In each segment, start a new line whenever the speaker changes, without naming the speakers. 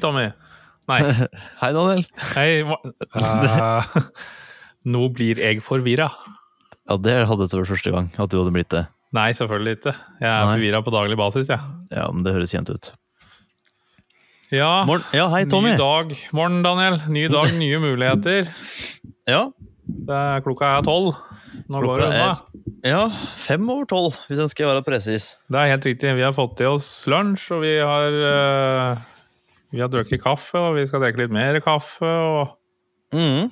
Hei, Tommy. Nei,
Hei, Daniel.
hei Eh, Nå blir jeg forvirra.
Ja, det hadde jeg vært første gang at du hadde blitt det.
Nei, selvfølgelig ikke. Jeg er forvirra på daglig basis, jeg.
Ja, men det høres kjent ut.
Ja.
Ja, hei, Tommy.
Ny dag. Morgen, Daniel. Ny dag, nye muligheter.
Ja,
Det er, klokka er tolv. Nå går
Klokka
det unna.
ja, fem over tolv, hvis en skal være presis.
Det er helt riktig. Vi har fått i oss lunsj, og vi har eh, Vi har drukket kaffe, og vi skal drikke litt mer kaffe, og
mm.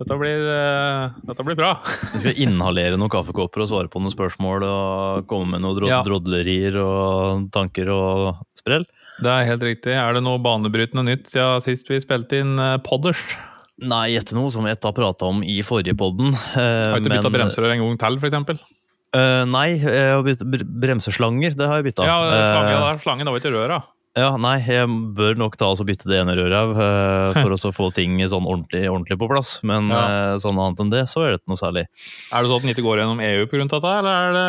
dette blir, uh, dette blir bra.
Vi skal inhalere noen kaffekopper og svare på noen spørsmål og komme med noen
Ja.
drodlerier og tanker og sprell.
Det er helt riktig. Er det noe banebrytende nytt siden sist vi spilte inn uh, podders?
Nei, etter noe som vi har prata om i forrige podden. Uh,
Har ikke bytta
men-
bremser en gang til, f.eks.?
Uh, nei, jeg har bytt br- bremseslanger. Det har jeg bytta.
Ja, slangen,
uh,
ja, slangen var ikke røra.
Ja, nei, jeg bør nok ta og bytte det ene røret eh, for å få ting sånn ordentlig, ordentlig på plass. Men
Ja.
uh, sånn annet enn det, så er det ikke noe særlig.
Er det sånn at den ikke går gjennom EU pga. dette, eller er det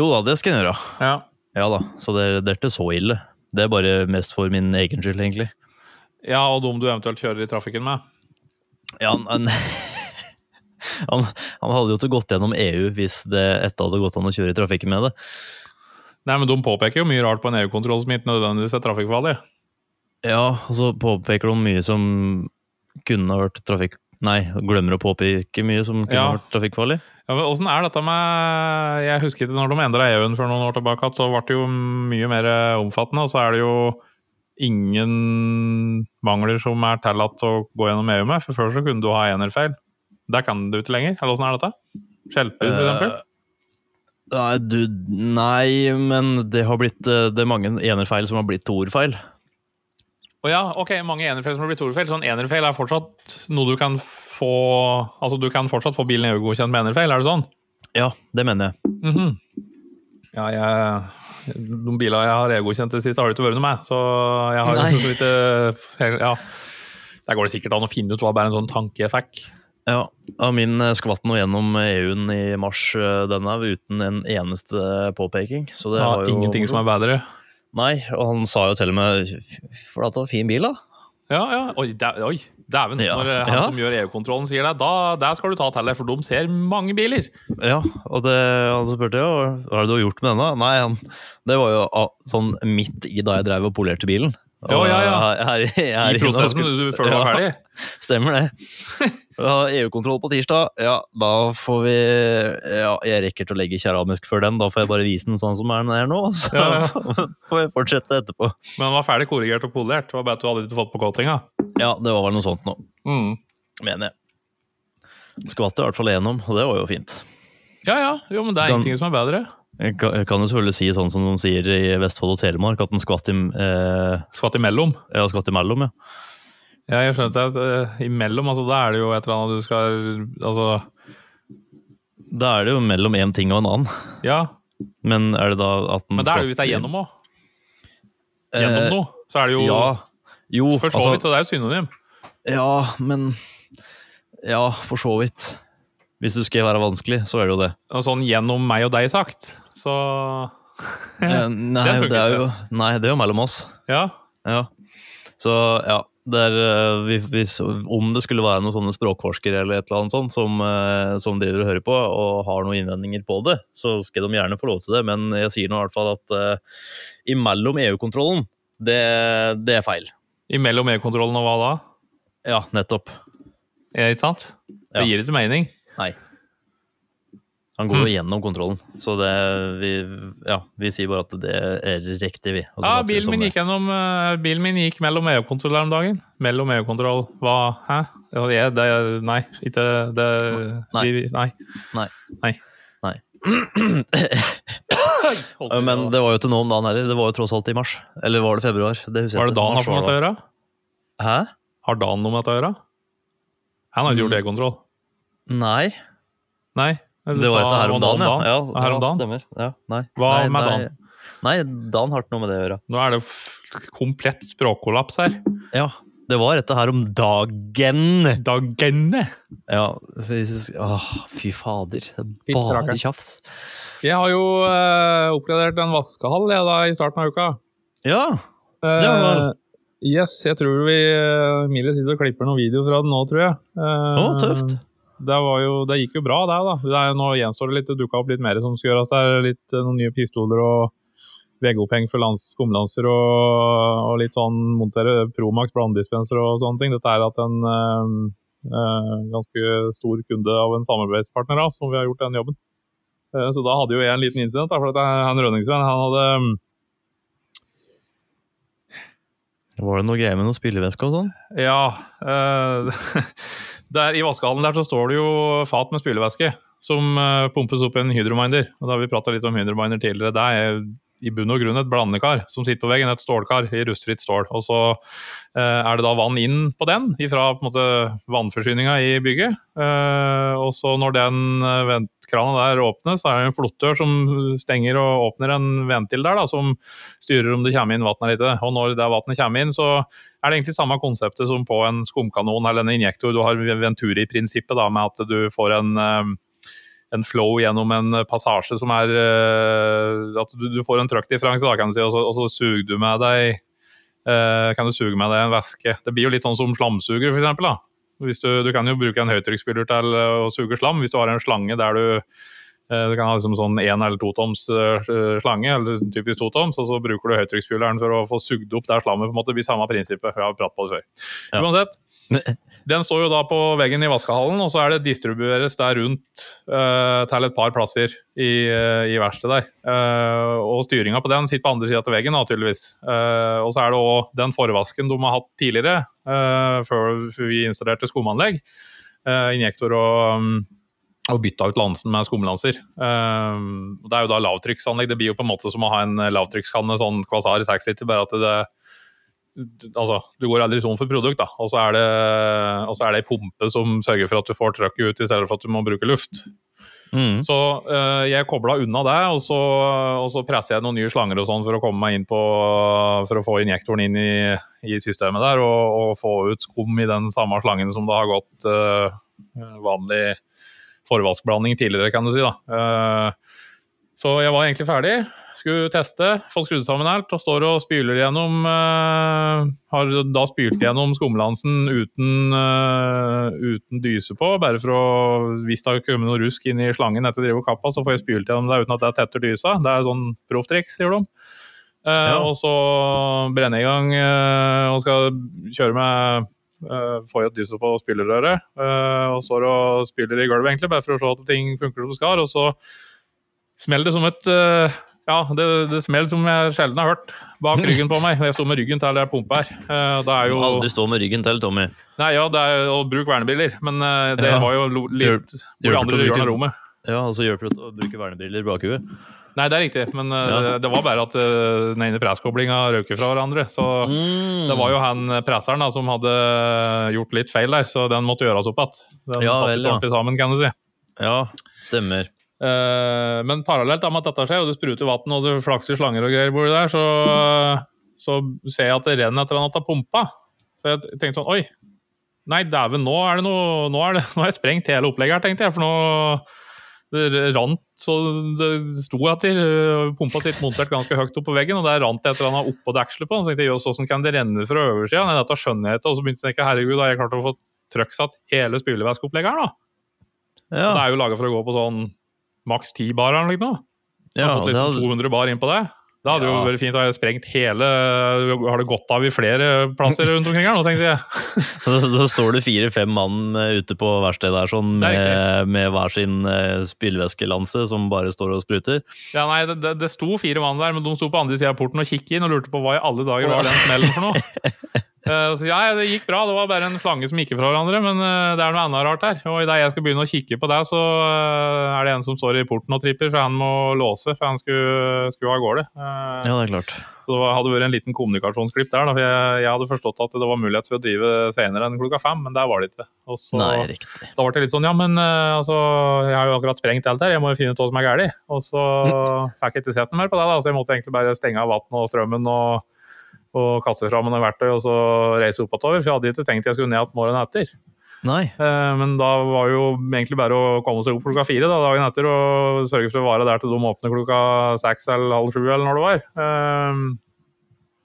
Jo da, det skal jeg gjøre.
Ja.
Ja da, så det, det er ikke så ille. Det er bare mest for min egen skyld, egentlig.
ja, og dem du eventuelt kjører i trafikken med?
Ja, han, han, han hadde jo ikke gått gjennom EU hvis det etter hadde gått an å kjøre i trafikken med det.
Nei, men De påpeker jo mye rart på en EU-kontroll som ikke nødvendigvis er trafikkfarlig.
Ja, og så påpeker de mye som kunne ha vært trafikk... Nei, glemmer å påpeke mye som kunne
Ja.
ha vært trafikkfarlig.
Ja, Åssen er dette med Jeg husker ikke når de endra EU-en for noen år tilbake, så ble det jo mye mer omfattende. Og så er det jo ingen mangler som er tillatt å gå gjennom EU med. For før så kunne du ha enerfeil. Der kan du ikke lenger. Eller åssen er dette? Skjelper, for eksempel?
Eh, Nei, du Nei, men det har blitt eh, Det er mange enerfeil som har blitt to ordfeil.
Å ja, ok, mange enerfeil som har blitt toerfeil. Sånn enerfeil er fortsatt noe du kan få Altså, du kan fortsatt få bilen EU-godkjent med enerfeil, er det sånn?
Ja, det mener jeg.
Mhm. Ja, jeg De bilene jeg har EU-godkjent det siste, har det ikke vært noe med. Så jeg har
Nei.
så vidt Ja. Der går det sikkert an å finne ut hva bare en sånn tankeeffekt.
Ja, ja min eh, skvatt nå gjennom EU-en i mars eh, denne uten en eneste påpeking. Så det
Ja,
var jo
ingenting som er bedre.
Nei, og han sa jo til og med For at det var fin bil, da.
Ja, ja. Oi, dæven.
Ja,
Når eh, han
ja.
som gjør EU-kontrollen sier det, da der skal du ta til deg, for de ser mange biler.
Ja, og det, han spurte jo hva er det du har gjort med denne. Nei, han, det var jo ah, sånn midt i da jeg drev og polerte bilen. Og
Ja, ja, ja.
Her, her, her,
I prosessen, du, før du var ferdig.
Stemmer det. Vi har EU-kontroll på tirsdag. Ja, da får vi Ja, jeg rekker til å legge keramisk før den. Da får jeg bare vise den sånn som den er nå. Så
Ja, ja.
får jeg fortsette etterpå.
Men den var ferdig korrigert og polert. Det var bare at du hadde ikke fått på coatinga.
Ja, det var vel noe sånt nå,
Mm.
mener jeg. Skvatt i hvert fall gjennom, og det var jo fint.
Ja, ja. Jo, men det er ingenting som er bedre.
Jeg kan, kan jo selvfølgelig si sånn som de sier i Vestfold og Telemark, at den skvatt i, eh,
Skvatt imellom.
ja, skvatt imellom, ja.
Ja, jeg skjønte at uh, imellom, altså da er det jo et eller annet du skal Altså,
Da er det jo mellom én ting og en annen.
ja.
Men er det da at den
Men da er det jo hvis det er gjennom òg. Gjennom noe. Så er det jo
Eh, Ja. Jo,
For så
altså
vidt, så det er jo synonym.
Ja, men Ja, for så vidt. Hvis du skal være vanskelig, så er det jo det.
Og sånn gjennom meg og deg sagt, så
Eh, Nei, det er jo Nei, det er jo mellom oss.
Ja.
Ja. Så ja. Det er, eh, hvis, om det skulle være noen sånne språkforskere eller et eller annet sånt som, eh, som driver og hører på og har noen innvendinger på det, så skal de gjerne få lov til det. Men jeg sier nå i hvert fall at uh, imellom EU-kontrollen, det, det er feil.
Imellom EU-kontrollen og hva da?
Ja, nettopp.
Det ikke sant? Det gir ikke mening.
Han går jo gjennom kontrollen, så det vi, ja, vi sier bare at det er riktig, vi.
Ja,
later vi
bilen min gikk gjennom eh, Bilen min gikk mellom EU-kontroll her om dagen. Mellom EU-kontroll Hva? Hæ? Ja, det, nei, ikke det
Nei.
Vi, nei.
Nei.
Nei.
Nei. Ja. Men det var jo ikke nå om dagen heller. Det var jo tross alt i mars. Eller var det februar? Det
Var det
dagen
Dan har noe med dette å gjøre?
Hæ?
Har Dan noe med dette å gjøre? Han har ikke gjort
Mm.
EU-kontroll.
Nei.
Nei. Du
Det var dette her om dagen, ja. ja,
Ja, her om
ja,
dagen.
Stemmer. Ja, nei.
Hva
nei,
med. Dan?
Nei, Dan har ikke noe med det å gjøre.
Nå er det komplett språkkollaps her.
Ja, det var dette her om dagen.
Dagene!
Ja, så, åh, fy fader. Er bare tjafs.
Jeg har jo eh, oppgradert en vaskehall jeg, da, i starten av uka.
Ja, var.
Eh, yes, jeg tror vi eh, Emilie sitter og klipper noen videoer fra den nå, tror jeg. Eh,
oh, tøft.
Det, jo, det gikk jo bra, det. da. Det er, nå gjenstår det litt, det dukka opp litt mer som skal gjøres. Det er litt eh, noen nye pistoler og veggoppheng for skumlanser og, og litt sånn montere Promax blandedispenser og sånne ting. Dette er at en øh, øh, ganske stor kunde av en samarbeidspartner da, som vi har gjort den jobben. Så da hadde jo jeg en liten incident, da, for at han Rønningsvenn han hadde mm,
Var det noe greier med noen spilleveske og sånn?
Ja. eh, der I vaskehallen der så står det jo fat med spylevæske som eh, pumpes opp i en hydrominder. Og da har vi prata litt om hydrominder tidligere. Det er i bunn og grunn et blandekar som sitter på veggen. Et stålkar i rustfritt stål. Og så eh, er det da vann inn på den fra vannforsyninga i bygget. Eh, og så når den eh, ventkrana der åpnes, så er det en flottør som stenger og åpner en ventil der da, som styrer om det kommer inn vann eller ikke. Og når det vannet kommer inn, så er det egentlig samme konseptet som på en skumkanon eller en injektor. Du har Venturi-prinsippet med at du får en eh, en flow gjennom en passasje som er eh, At du, du får en trøkkdifferanse, da, kan du si, og så, og så suger du med deg uh, kan du suge med deg en væske. Det blir jo litt sånn som slamsuger, da. Hvis du, du kan jo bruke en høytrykksspyler til eh, å suge slam. Hvis du har en slange der du eh, du kan ha liksom sånn én eller totoms uh, slange, eller typisk totoms, og så bruker du høytrykksspyleren for å få sugd opp der slammet. på en måte blir samme prinsippet. Jeg har pratet på det før.
Ja.
Uansett, den står jo da på veggen i vaskehallen, og så er det distribueres der rundt uh, til et par plasser i, uh, i verkstedet der. Uh, og styringa på den sitter på andre sida av veggen, naturligvis. Uh, og så er det òg den forvasken de har hatt tidligere, eh, før vi installerte skumanlegg. eh, injektor og um, og bytta ut lansen med skumlanser. Um, det er jo da lavtrykksanlegg. Det blir jo på en måte som å ha en lavtrykkskanne, sånn Quasar 6 liter, bare at det Altså, du går aldri tom for produkt, da. Og så er det, er det ei pumpe som sørger for at du får trøkket ut, i stedet for at du må bruke luft.
Mm.
Så uh, jeg kobla unna det, og så, og så presser jeg noen nye slanger og sånn for å komme meg inn på For å få injektoren inn i, i systemet der, og, og få ut skum i den samme slangen som det har gått uh, vanlig forvaskblanding tidligere, kan du si. da. Eh, så jeg var egentlig ferdig. Skulle teste, få skrudd sammen alt, og står og spyler gjennom eh, Har da spylt gjennom skumlansen uten, eh, uten dyse på, bare for å Hvis det har kommet noe rusk inn i slangen etter drive og kappa, så får jeg spylt gjennom det uten at det tetter dysa. Det er sånn profftriks, sier de.
Ja.
Og så brenner jeg i gang og skal kjøre med uh, Får jo et dyse på spillerøret eh, og står og spiller i gulvet, egentlig, bare for å se at ting funker som skal. Og så smeller det som et eh, Ja, det, det smeller som jeg sjelden har hørt bak ryggen på meg. Jeg står med ryggen til det er pumpe her. Eh, det er jo
Aldri stå med ryggen til, Tommy.
Nei, ja, det er å bruke vernebriller, men eh, det
Ja.
var jo litt hvor andre hjørnet av rommet.
Ja, og så hjelper det å bruke vernebriller i bakhuet.
Nei, det er riktig, men eh,
Ja.
det var bare at eh, den ene presskoblinga røk fra hverandre. Så
Mm.
det var jo han eh, presseren da, som hadde gjort litt feil der, så den måtte gjøres opp igjen. Den
Ja,
satt ikke ordentlig sammen, kan du si.
Ja, stemmer.
Eh, men parallelt med at dette skjer, og du spruter vann og du flakser slanger og greier borti der, så, så ser jeg at det renner etter at det har pumpa. Så jeg tenkte sånn Oi, nei dæven, nå er det noe Nå er det, nå har jeg sprengt hele opplegget her, tenkte jeg. For nå det rant så det sto jeg til. pumpa sitt montert ganske høyt opp på veggen, og der rant det et eller annet oppå dekselet på den. Så tenkte jeg, jøss, hvordan kan det renne fra oversida? Nei, dette skjønner jeg ikke. Og så begynte jeg å tenke, herregud, har jeg klart å få trøkksatt hele spylevæskeopplegget her, da? Det er jo laga for å gå på sånn maks 10 bar eller noe. Jeg har
ja
fått liksom
hadde,
200 bar inn på det. Det hadde jo vært fint å ha sprengt hele Har det gått av i flere plasser rundt omkring her nå, tenkte jeg.
da, står det fire-fem mann eh, ute på verkstedet der sånn, med, med hver sin eh, spylevæskelanse som bare står og spruter.
Ja, nei, det, det, det sto fire mann der, men de sto på andre sida av porten og kikket inn og lurte på hva i alle dager var den smellen for noe. Eh, så ja, det gikk bra, det var bare en slange som gikk fra hverandre, men eh, det er noe annet rart her. Og idet jeg skal begynne å kikke på det, så eh, er det en som står i porten og tripper, for han må låse, for han skulle, skulle av gårde.
Ja, det er klart.
Så det var- hadde vært en liten kommunikasjonsklipp der. Da, for jeg, jeg hadde forstått at det var mulighet for å drive senere enn klokka fem, men der var det ikke. Og så,
Nei, riktig.
da ble det litt sånn, ja, men altså, jeg har jo akkurat sprengt alt her, jeg må jo finne ut hva som er galt. Og så fikk jeg ikke sett noe mer på det, da, så jeg måtte egentlig bare stenge av vannet og strømmen og, og kaste fram noen verktøy og så reise oppover. For jeg hadde ikke tenkt jeg skulle ned igjen morgenen etter.
Nei.
Eh, Men da var jo egentlig bare å komme seg opp klokka fire da, dagen etter og sørge for å være der til de åpner klokka seks eller halv sju eller når det var. Eh,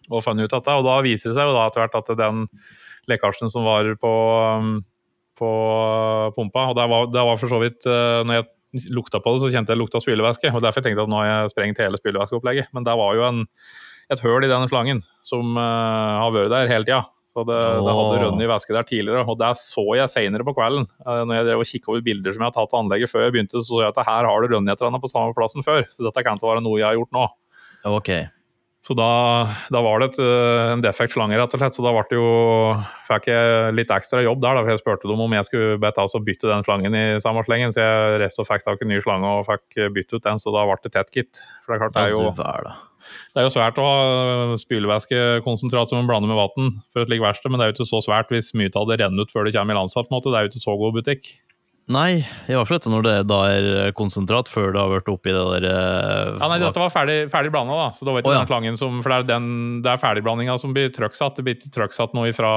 og funnet ut dette. Og da viser det seg jo da etter hvert at den lekkasjen som var på, um, på pumpa Og det var, det var for så vidt uh, Når jeg lukta på det, så kjente jeg lukta spylevæske. Og derfor tenkte jeg at nå har jeg sprengt hele spylevæskeopplegget. Men det var jo en, et høl i denne slangen som uh, har vært der hele tida. Så det, det hadde rønnet i væske der tidligere, og det så jeg senere på kvelden. Uh, når jeg drev og kikka over bilder som jeg har tatt av anlegget før jeg begynte, så så jeg at her har det rønnet et eller på samme plassen før. Så dette kan ikke være noe jeg har gjort nå.
Ok.
Så da, da, var det et, eh, en defekt slange, rett og slett. Så da det jo, fikk jeg litt ekstra jobb der. Da, for jeg spurte dem om jeg skulle be ta og bytte den slangen i samme slengen. Så jeg reiste og fikk tak i en ny slange og fikk bytte ut den, så da ble det tett gitt. For det er klart, det er jo, det er jo svært å ha spylevæskekonsentrat som man blander med vann for et slikt verksted, men det er jo ikke så svært hvis mye av det renner ut før det kommer i landskap. Det er jo ikke så god butikk.
Nei, i hvert fall ikke når det da er konsentrat, før det har vært oppi det der uh,
Ja, nei, dette var ferdig, ferdig blanda, da. Så det var ikke oh, ja. den klangen som For det er, den, det er ferdigblandinga som blir trøkksatt. Det blir ikke trøkksatt noe fra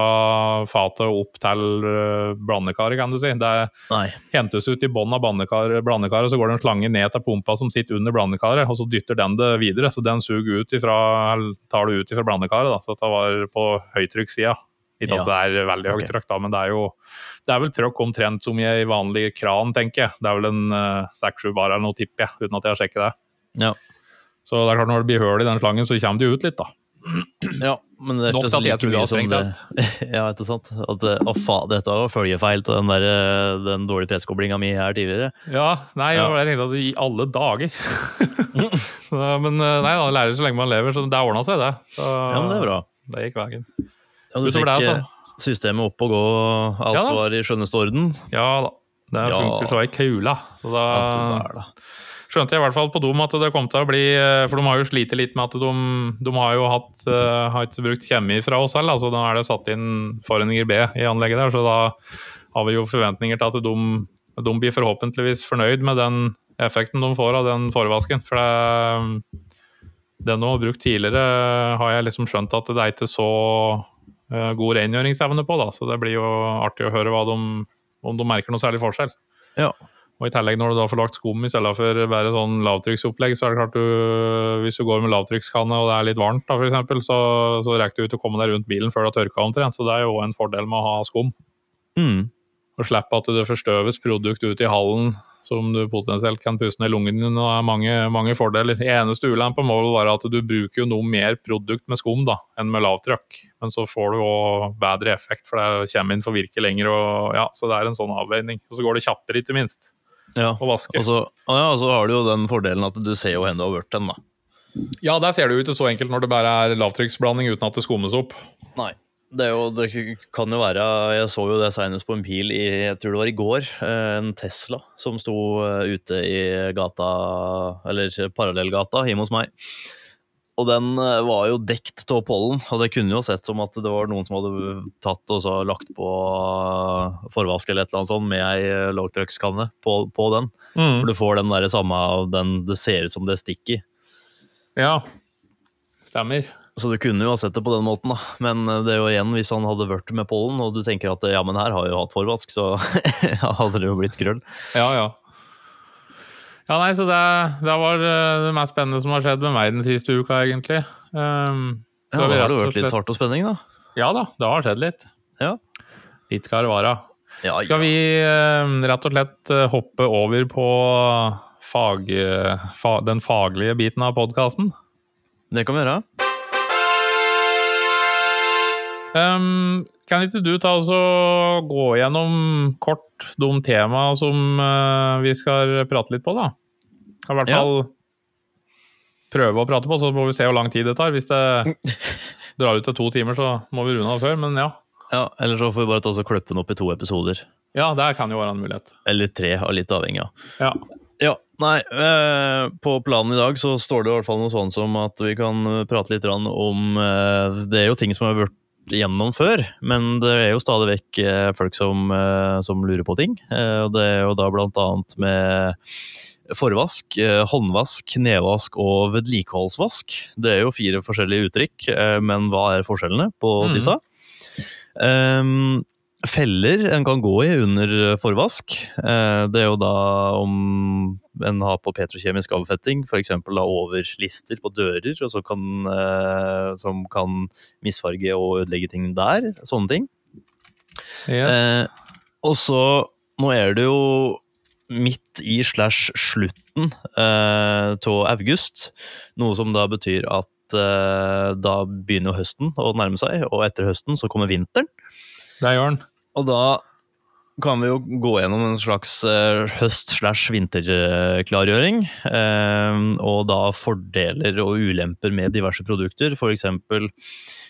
fatet opp til uh, blandekaret, kan du si. Det
nei.
hentes ut i bånn av blandekaret, så går det en slange ned til pumpa som sitter under blandekaret, og så dytter den det videre. Så den suger ut ifra, tar det ut ifra blandekaret, da. Så dette var på høytrykkssida. Ikke at det er veldig høyt okay. trøkk, da, men det er jo det er vel trøkk omtrent som i ei vanlig kran, tenker jeg. Det er vel en seks-sju uh, bar eller noe, tipper jeg, uten at jeg har sjekket det.
Ja.
Så det er klart når det blir hull i den slangen, så kommer det ut litt, da.
Ja, men det så like mye som det Ja, ikke sant. At å faen, dette var følgefeil av den, der, eh, den dårlige presskoblinga mi her tidligere.
Ja, nei, ja. jeg tenkte at i alle dager. men eh, nei, da lærer så lenge man lever, så det ordna seg, det. Så,
ja, men det er bra.
Det gikk veien.
Ja, du fikk altså. systemet opp og gå, alt ja, var i skjønneste orden?
Ja da. Det funker så i kula. Så da, da skjønte jeg i hvert fall på dem at det kom til å bli eh, For de har jo slitt litt med at de, de har jo hatt, uh, har ikke brukt kjemi fra oss selv. altså Da er det satt inn forenhenger B i anlegget der, så da har vi jo forventninger til at de, de blir forhåpentligvis fornøyd med den effekten de får av den forvasken. For det, den du har brukt tidligere, har jeg liksom skjønt at det er ikke så god rengjøringsevne på. da, Så det blir jo artig å høre de, om de merker noe særlig forskjell.
Ja.
Og i tillegg når du da får lagt skum i stedet for bare sånn lavtrykksopplegg, så er det klart du Hvis du går med lavtrykkskanne og det er litt varmt, da eksempel, så, så rekker du ut å komme deg rundt bilen før du har tørka omtrent. Så det er jo en fordel med å ha skum.
Mm.
Og slippe at det forstøves produkt ut i hallen som du potensielt kan puste ned lungen din. og det er mange, mange fordeler. Eneste ulempe må vel være at du bruker jo noe mer produkt med skum da, enn med lavtrykk. Men så får du òg bedre effekt, for det kommer inn for virke lenger. Og, ja, så det er en sånn avveining. Og så går det kjappere, ikke minst.
Ja, Og vaske. Og så, ja, og så har du jo den fordelen at du ser jo hvor du har vært den, da.
Ja, der ser det jo ikke så enkelt når det bare er lavtrykksblanding uten at det skummes opp.
Nei. Det, jo, det, kan jo være Jeg så jo det senest på en pil i jeg tror det var i går. Eh, en Tesla som sto eh, ute i gata, eller parallellgata hjemme hos meg. Og den eh, var jo dekt av pollen, og det kunne jo sett som at det var noen som hadde tatt og så lagt på forvask eller et eller annet sånt med ei lavtrykkskanne på, på, den. Mm. For du får den der samme den det ser ut som det stikker i.
Ja, stemmer.
Så du kunne jo ha sett det på den måten, da. Men eh, det er jo igjen, hvis han hadde vært med pollen, og du tenker at ja, men her har jeg jo hatt forvask, så hadde det jo blitt krøll.
Ja, ja. Ja, nei, så det, det, var eh, det mest spennende som har skjedd med meg den siste uka, egentlig. Um,
ja, Har det vært litt hardt og spenning, da?
Ja da, det har skjedd litt.
Ja.
Litt karvara.
Ja, ja.
Skal vi uh, rett og slett hoppe over på fag, fa, den faglige biten av podkasten?
Det kan vi gjøre.
Um, kan ikke du ta oss og gå gjennom kort de temaene som uh, vi skal prate litt på, da? I hvert fall ja. prøve å prate på, så må vi se hvor lang tid det tar. Hvis det drar ut til to timer, så må vi runde av før, men ja.
Ja, Eller så får vi bare ta oss og klippe den opp i to episoder.
Ja, det kan jo være en mulighet.
Eller tre, litt avhengig av.
Ja.
Ja, nei, eh, På planen i dag så står det i hvert fall noe sånn som at vi kan prate litt om eh, Det er jo ting som har vært gjennom før, men det er jo stadig vekk eh, folk som, eh, som lurer på ting. Eh, og det er jo da blant annet med forvask, håndvask, nedvask og vedlikeholdsvask. Det er jo fire forskjellige uttrykk, men hva er forskjellene på mm. disse? Um, feller en kan gå i under forvask. Det er jo da om en har på petrokjemisk avfetting, f.eks. over lister på dører, og så kan, eh, som kan misfarge og ødelegge ting der. Sånne ting.
Yes.
Eh, og så Nå er det jo midt i slash slutten eh, august, noe som da betyr at eh, da begynner høsten å nærme seg, og etter høsten så kommer vinteren.
Det gjør den.
Og da kan vi jo gå gjennom en slags eh, høst-slash-vinterklargjøring. Eh, og da fordeler og ulemper med diverse produkter, f.eks.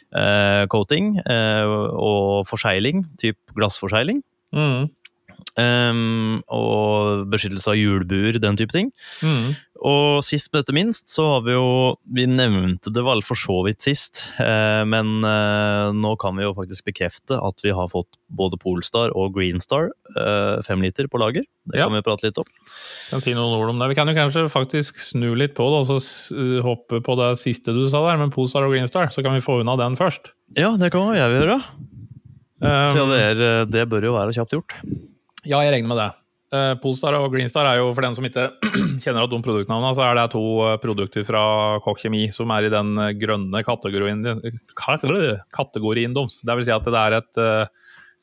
Eh, coating og forsegling, typ glassforsegling.
Mm.
Um, og beskyttelse av hjulbuer, den type ting.
Mm.
Og sist, men ikke minst, så har vi jo Vi nevnte det vel for så vidt sist, eh, men eh, nå kan vi jo faktisk bekrefte at vi har fått både Polestar og Greenstar eh, fem liter på lager. Det
Ja.
kan vi prate litt om.
Kan si noen ord om det. Vi kan jo kanskje faktisk snu litt på det og så s- hoppe på det siste du sa der, med Polestar og Greenstar. Så kan vi få unna den først.
Ja, det kan jeg gjøre.
Um,
Så det, er, det bør jo være kjapt gjort.
Ja, jeg regner med det. Eh, Polestar og Greenstar er jo, for den som ikke kjenner at de produktnavnene, så er det to eh, produkter fra Kokk Kjemi som er i den eh, grønne kategorien, kategorien deres. Det vil si at det er et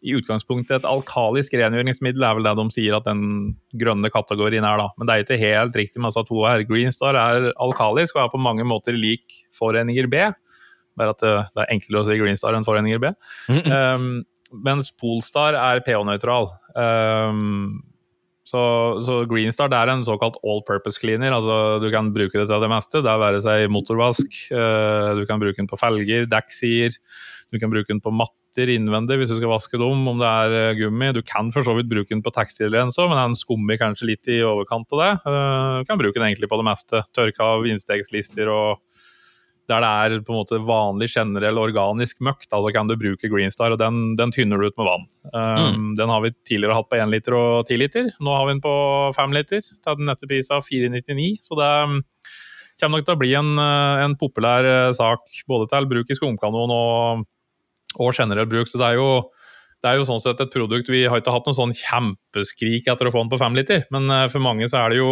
i utgangspunktet et alkalisk rengjøringsmiddel, er vel det de sier at den grønne kategorien er, da. Men det er ikke helt riktig med disse to her. Greenstar er alkalisk og er på mange måter lik foreninger B. Bare at det, er enklere å si Greenstar enn foreninger B. Um, mens Polestar er pH-nøytral. Um, så, så Greenstar det er en såkalt all purpose cleaner. altså Du kan bruke det til det meste. Det er være seg motorvask, uh, du kan bruke den på felger, dekksider. Du kan bruke den på matter innvendig hvis du skal vaske dem, om det er eh, gummi. Du kan for så vidt bruke den på tekstilrens òg, men den skummer kanskje litt i overkant av det. Uh, Du kan bruke den egentlig på det meste. Tørke av innstegslister og der det er på en måte vanlig generell organisk møkk, da, så kan du bruke Greenstar, og den, den tynner du ut med vann. Um, Den har vi tidligere hatt på 1 liter og 10 liter. Nå har vi den på 5 liter til den nette pris av 499. Så det um, kommer nok til å bli en, uh, en populær uh, sak både til bruk i skumkanon og, og generell bruk. Så det er jo det er jo sånn sett et produkt Vi har ikke hatt noen sånn kjempeskrik etter å få den på 5 liter, men uh, for mange så er det jo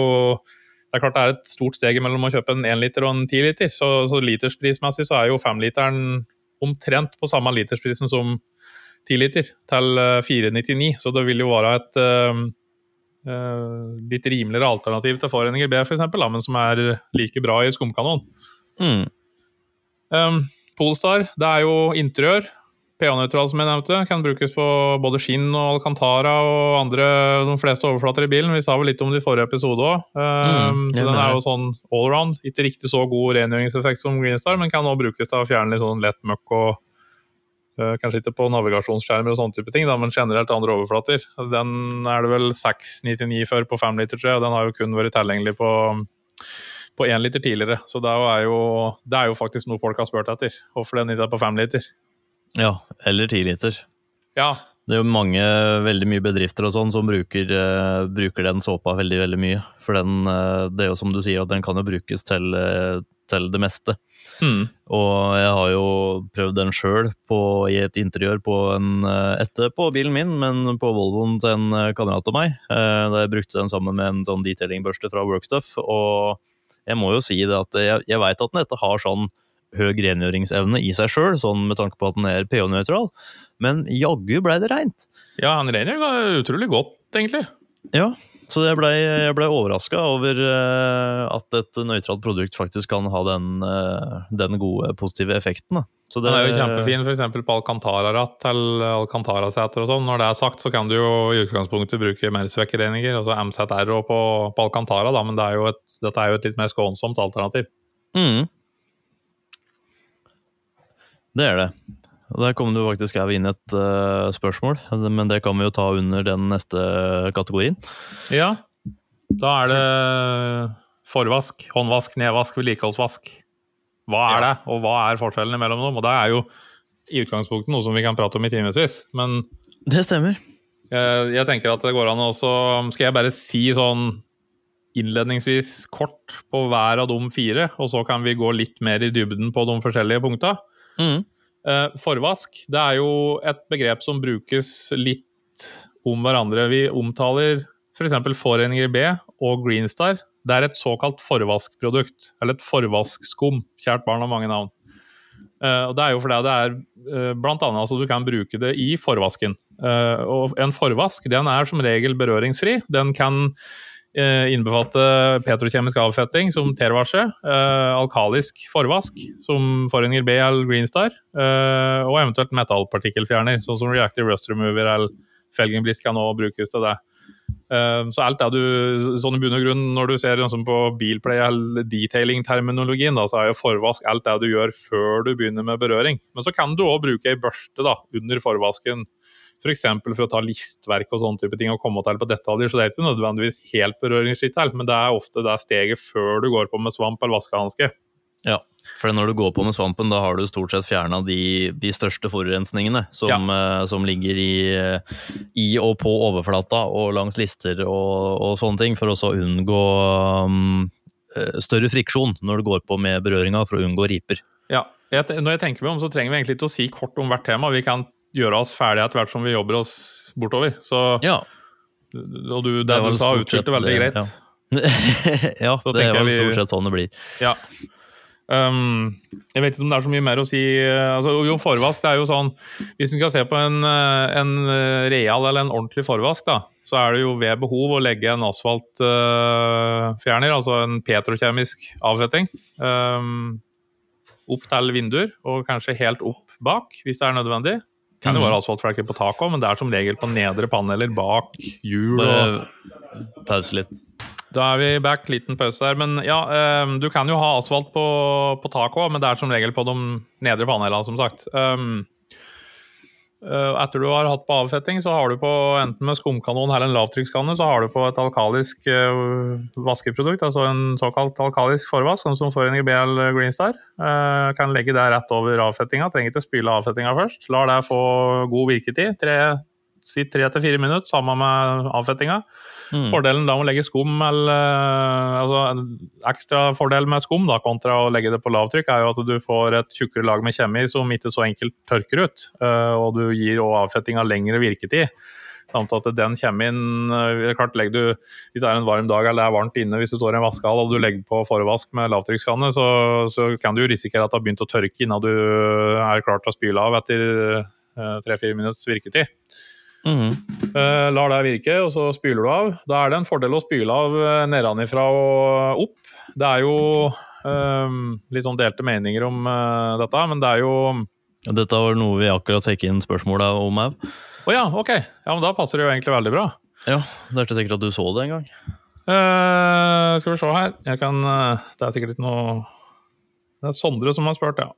det er klart det er et stort steg mellom å kjøpe en 1 liter og en 10 liter. Så, så litersprismessig så er jo 5-literen omtrent på samme litersprisen som 10 liter, til eh, 499. Så det vil jo være et uh, uh, litt rimeligere alternativ til Foreninger B, for eksempel, men som er like bra i skumkanon.
Mm.
Um, Polestar, det er jo interiør. pH-nøytral, som jeg nevnte. Kan brukes på både skinn og alcantara og andre, de fleste overflater i bilen. Vi sa vel litt om det i forrige episode òg.
Mm, jeg
så den er jo sånn allround. Ikke riktig så god rengjøringseffekt som Greenstar, men kan også brukes til å fjerne litt sånn lett møkk og uh, Kanskje ikke på navigasjonsskjermer og sånne type ting, da, men generelt andre overflater. Den er det vel 699 for på 5 liter, tror jeg, og den har jo kun vært tilgjengelig på på én liter tidligere, så det er, jo, det er jo faktisk noe folk har spurt etter. Hvorfor den ikke er på fem liter?
Ja, eller ti liter.
Ja,
Det er jo mange, veldig mye bedrifter og sånn som bruker, uh, bruker den såpa veldig, veldig mye. For den, uh, det er jo som du sier, at den kan jo brukes til, uh, til det meste.
mm.
Og jeg har jo prøvd den sjøl i et interiør på en eh, Etter på bilen min, men på Volvoen til en kamerat av meg. Da jeg brukte den sammen med en sånn detailingbørste fra Workstuff. Og jeg må jo si det at jeg, jeg veit at den dette har sånn høy rengjøringsevne i seg sjøl, sånn med tanke på at den er pH-nøytral, men jaggu blei det reint.
ja han rengjør utrolig godt, egentlig.
Ja, så jeg blei ble overraska over eh, at et nøytralt produkt faktisk kan ha den, eh, den gode, positive effekten. Da. Så det,
Den er jo kjempefin f.eks. på Alcantara-ratt eller Alcantara-seter og sånn. Når det er sagt, så kan du jo i utgangspunktet bruke Mersvek-reninger, altså MZR på, på Alcantara, da, men det er jo et, dette er jo et litt mer skånsomt alternativ.
Mm. Det er det. Og Der kom du faktisk her inn et uh, spørsmål, men det kan vi jo ta under den neste kategorien.
Ja, da er det forvask, håndvask, nedvask, vedlikeholdsvask. Hva er det, og hva er forskjellene mellom dem? Og det er jo i utgangspunktet noe som vi kan prate om i timevis, men
Det stemmer.
Jeg, Jeg tenker at det går an å også Skal jeg bare si sånn innledningsvis kort på hver av de fire, og så kan vi gå litt mer i dybden på de forskjellige punkta.
Mm.
Eh, Forvask det er jo et begrep som brukes litt om hverandre. Vi omtaler f.eks. foreninger B og Greenstar det er et såkalt forvaskprodukt. Eller et forvaskskum. Kjært barn har mange navn. Uh, og Det er jo fordi det er uh, annet altså du kan bruke det i forvasken. Uh, og En forvask den er som regel berøringsfri. Den kan innbefatte petrokjemisk avfetting som tervasje, alkalisk forvask som Foreninger B eller Greenstar, og eventuelt metallpartikkelfjerner, sånn som Reactive Rust Remover eller Felgenbliss kan også brukes til det. Så alt det du sånn i bunn og grunn, Når du ser liksom på bilplay eller detailing-terminologien, så er jo forvask alt det du gjør før du begynner med berøring. Men så kan du òg bruke ei børste da, under forvasken. F.eks. For, for å ta listverk og sånne type ting og komme til på detaljer. Så det er ikke nødvendigvis helt berøringsfritt, men det er ofte det steget før du går på med svamp eller vaskehanske.
Ja, for når du går på med svampen, da har du stort sett fjerna de, de, største forurensningene som, ja. uh, som ligger i, i, og på overflata og langs lister og, og sånne ting, for å unngå um, større friksjon når du går på med berøringa, for å unngå riper.
Ja, jeg, Når jeg tenker meg om, så trenger vi egentlig ikke å si kort om hvert tema. Vi kan gjøre oss ferdige etter hvert som vi jobber oss bortover. Så,
ja.
Og du, det, det du sa, uttrykte veldig greit.
Ja, ja det er vel stort sett sånn det blir.
Ja. Um, jeg vet ikke om det er så mye mer å si. Altså, jo, forvask det er jo sånn Hvis en skal se på en, eh, en, eh, real eller en ordentlig forvask, da, så er det jo ved behov å legge en asfaltfjerner, uh, altså en petrokjemisk avfetting, um, opp til vinduer, og kanskje helt opp bak, hvis det er nødvendig. Kan jo mhm. være asfaltflekker på taket òg, men det er som regel på nedre paneler bak hjul.
Bare pause litt.
Da er vi back. Liten pause der. Men ja, um, du kan jo ha asfalt på, på taket òg, men det er som regel på de nedre panelene, som sagt. Um, etter du har hatt på avfetting, så har du på enten med skumkanon eller en lavtrykkskanne, så har du på et alkalisk uh, vaskeprodukt, altså en såkalt alkalisk forvask, sånn som får en GBL Greenstar. Uh, kan legge det rett over avfettinga, trenger ikke spyle avfettinga først. Lar det få god virketid. Tre, si tre til fire minutter sammen med avfettinga. Mm. Fordelen da med å legge skum, eller eh, altså en ekstra fordel med skum da, kontra å legge det på lavtrykk, er jo at du får et tjukkere lag med kjemi som ikke så enkelt tørker ut. Eh, og du gir òg avfettinga lengre virketid. Samt at den kjemien eh, klart legger du, Hvis det er en varm dag eller det er varmt inne, hvis du står i en vaskehall og du legger på forvask med lavtrykkskanne, så, så, kan du risikere at det har begynt å tørke innen du er klar til å spyle av etter tre-fire minutts virketid. Mm. Uh, lar det virke, og så spyler du av. Da er det en fordel å spyle av nedenfra og opp. Det er jo um, litt sånn delte meninger om uh, dette, men det er jo
Dette var noe vi akkurat fikk inn spørsmål om òg.
Å oh, ja, ok. Ja, men Da passer det jo egentlig veldig bra.
Ja, Det er ikke sikkert at du så det en gang.
Uh, skal vi se her. Jeg kan, det er sikkert ikke noe Det er Sondre som har spurt, ja.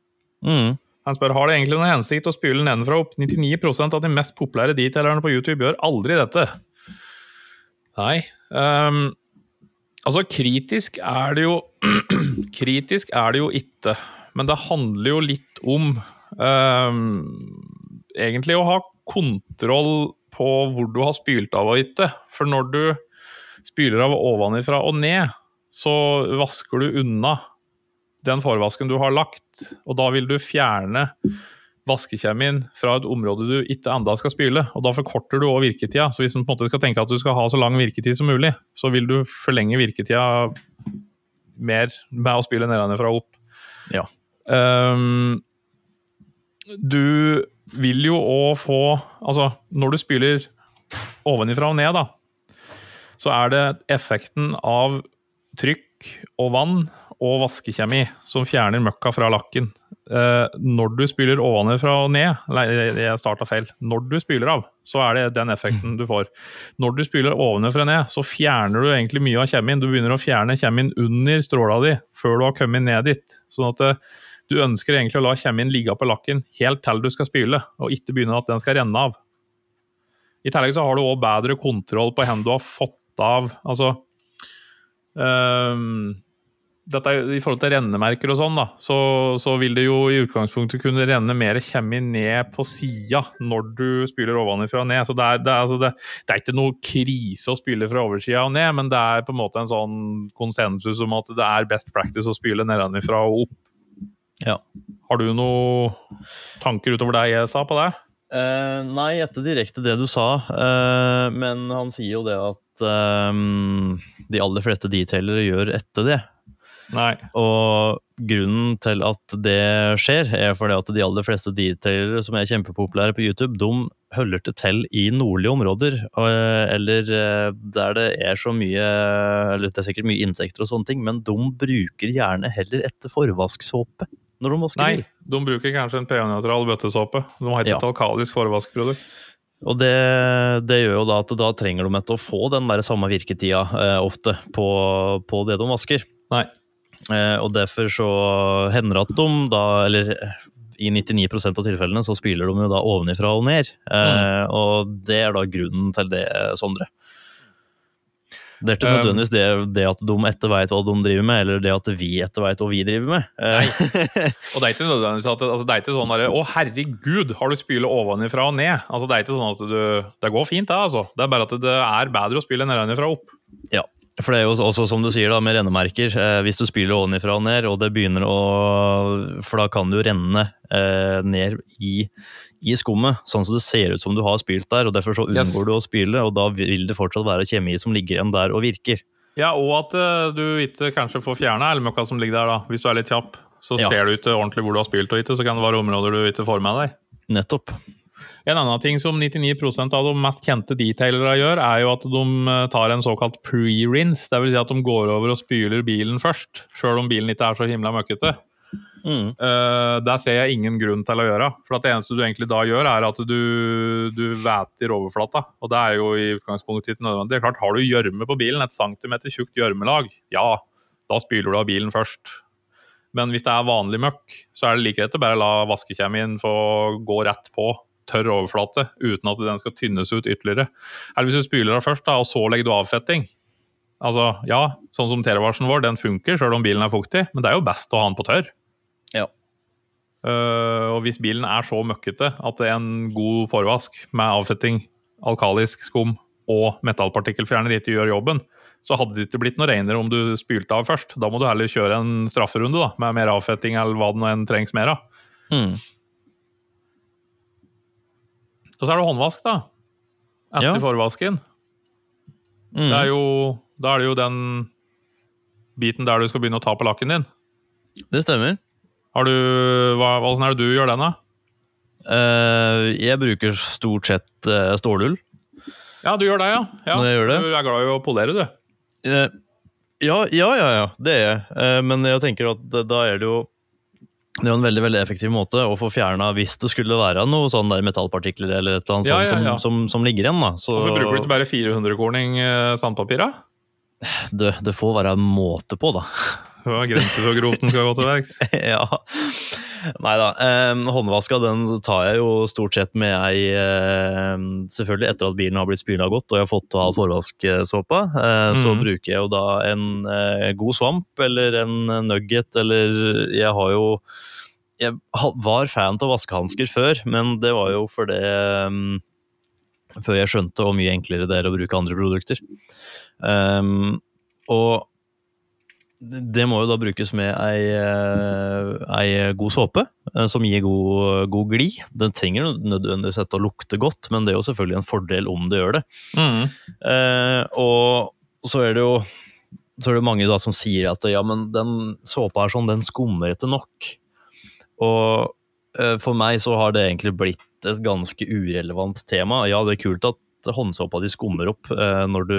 Mm. Han spør har det egentlig noen hensikt å spyle nedenfra opp. 99% av de mest populære detailerne på YouTube gjør aldri dette. Nei. Um, altså, kritisk er det jo Kritisk er det jo ikke. Men det handler jo litt om um, egentlig å ha kontroll på hvor du har spylt av og ikke. For når du spyler av ovenifra og ned, så vasker du unna den forvasken du har lagt, og da vil du fjerne vaskekjemien fra et område du ikke enda skal spyle. og Da forkorter du òg virketida. Så hvis en på en måte skal tenke at du skal ha så lang virketid som mulig, så vil du forlenge virketida mer med å spyle nedenfra og opp.
Ja.
Um, du vil jo òg få Altså, når du spyler ovenifra og ned, da, så er det effekten av trykk og vann og vaskekjemi som fjerner møkka fra lakken. Eh, når du spyler ovenfra og ned Nei, jeg starta feil. Når du spyler av, så er det den effekten du får. Når du spyler ovenfra og ned, så fjerner du egentlig mye av kjemien. Du begynner å fjerne kjemien under stråla di før du har kommet ned dit. Sånn at eh, du ønsker egentlig å la kjemien ligge på lakken helt til du skal spyle, og ikke begynne at den skal renne av. I tillegg så har du òg bedre kontroll på hvor du har fått av Altså um, dette er, I forhold til rennemerker og sånn, da, så, så, vil det jo i utgangspunktet kunne renne mer kjemi ned på sida når du spyler ovenfra og ned. Så det er, det, er, altså det, det er, ikke noe krise å spyle fra oversida og ned, men det er på en måte en sånn konsensus om at det er best practice å spyle nedenfra og opp.
Ja.
Har du noen tanker utover det jeg sa på det?
Uh, nei, etter direkte det du sa, uh, men han sier jo det at eh, de aller fleste detailere gjør etter det.
Nei.
Og grunnen til at det skjer, er fordi at de aller fleste detailere som er kjempepopulære på YouTube, de holder til til i nordlige områder, eller eh, der det er så mye Eller det er sikkert mye insekter og sånne ting, men de bruker gjerne heller etter forvasksåpe når de vasker
Nei,
bil.
de bruker kanskje en pH-nøytral bøttesåpe. De har ikke
Ja.
et alkalisk forvaskprodukt.
Og det, det gjør jo da at da trenger de etter å få den der samme virketida eh, ofte på, på det de vasker.
Nei.
Eh, og derfor så hender det at de da, eller eh, i 99% av tilfellene, så spyler de jo da ovenifra og ned. Eh, Og det er da grunnen til det, Sondre. Det er ikke
Um,
nødvendigvis det, det at de etter veit hva de driver med, eller det at vi etter veit hva vi driver med. Nei.
Og det er ikke nødvendigvis at altså, det er ikke sånn derre Å, herregud, har du spylet ovenifra og ned? Altså, det er ikke sånn at du Det går fint, det, altså. Det er bare at det er bedre å spyle nedenfra og opp.
For det er jo også som du sier da, med rennemerker. Eh, hvis du spyler ovenifra og ned, og det begynner å For da kan det jo renne eh, ned i, i skummet, sånn som det ser ut som du har spylt der. og Derfor så
Yes.
unngår du å spyle, og da vil det fortsatt være kjemi som ligger igjen der og virker.
Ja, og at eh, du ikke kanskje får fjerna elmøkka som ligger der, da. Hvis du er litt kjapp. Så
Ja.
ser du ikke ordentlig hvor du har spylt og ikke, så kan det være områder du ikke får med deg.
Nettopp.
En annen ting som 99% av de mest kjente detailere gjør, er jo at de eh, tar en såkalt pre-rinse. Dvs. Si at de går over og spyler bilen først, sjøl om bilen ikke er så himla møkkete.
Mm.
Uh, der ser jeg ingen grunn til å gjøre. For at det eneste du egentlig da gjør, er at du, du væter overflata. Og det er jo i utgangspunktet ikke nødvendig. Det er klart, Har du gjørme på bilen, et centimeter tjukt gjørmelag, ja, da spyler du av bilen først. Men hvis det er vanlig møkk, så er det like greit å bare la vaskekjemien få gå rett på tørr overflate, uten at den skal tynnes ut ytterligere. Eller hvis du spyler av først, da, og så legger du avfetting. Altså, ja, sånn som T-varselen vår, den funker selv om bilen er fuktig, men det er jo best å ha den på tørr.
Ja.
Uh, og hvis bilen er så møkkete at det er en god forvask med avfetting, alkalisk skum og metallpartikkelfjerner ikke gjør jobben, så hadde det ikke blitt noe renere om du spylte av først. Da må du heller kjøre en strafferunde da, med mer avfetting eller hva det nå enn trengs mer av.
Mm.
Og så er det håndvask, da. Etter
Ja.
forvasken.
Mm.
Det er jo, da er det jo den biten der du skal begynne å ta på lakken din.
Det stemmer.
Har du, hva, Hvordan er det du gjør den, da?
Uh, jeg bruker stort sett uh, stålull.
Ja, du gjør det, ja. ja.
Gjør det.
Du er glad i å polere, du.
Uh, ja, ja, ja, ja, det er jeg. Men jeg tenker at da er det jo det er jo en veldig veldig effektiv måte å få fjerna hvis det skulle være noe sånn der metallpartikler eller et eller annet
Ja,
sånt
ja, ja.
Som, som, som ligger igjen. da. Så
Hvorfor bruker du ikke bare 400-korning eh, sandpapir, da?
det, det får være en måte på, da.
Ja, hvor skal gå til verks.
ja. Nei da. Um, håndvaska den tar jeg jo stort sett med ei um, Selvfølgelig etter at bilen har blitt spyla godt og jeg har fått av forvasksåpa. Eh, Så
Mhm.
bruker jeg jo da en uh, god svamp eller en nugget eller Jeg har jo Jeg var fan av vaskehansker før, men det var jo fordi um, Før jeg skjønte hvor mye enklere det er å bruke andre produkter. Um, og det må jo da brukes med ei, eh, ei god såpe, eh, som gir god, god glid. Den trenger nødvendigvis å lukte godt, men det er jo selvfølgelig en fordel om det gjør det.
Mm.
Eh, og så er det jo så er det mange da som sier at ja, men den såpa er sånn, den skummer ikke nok. Og eh, for meg så har det egentlig blitt et ganske urelevant tema. Ja, det er kult at håndsåpa di skummer opp eh, når, du,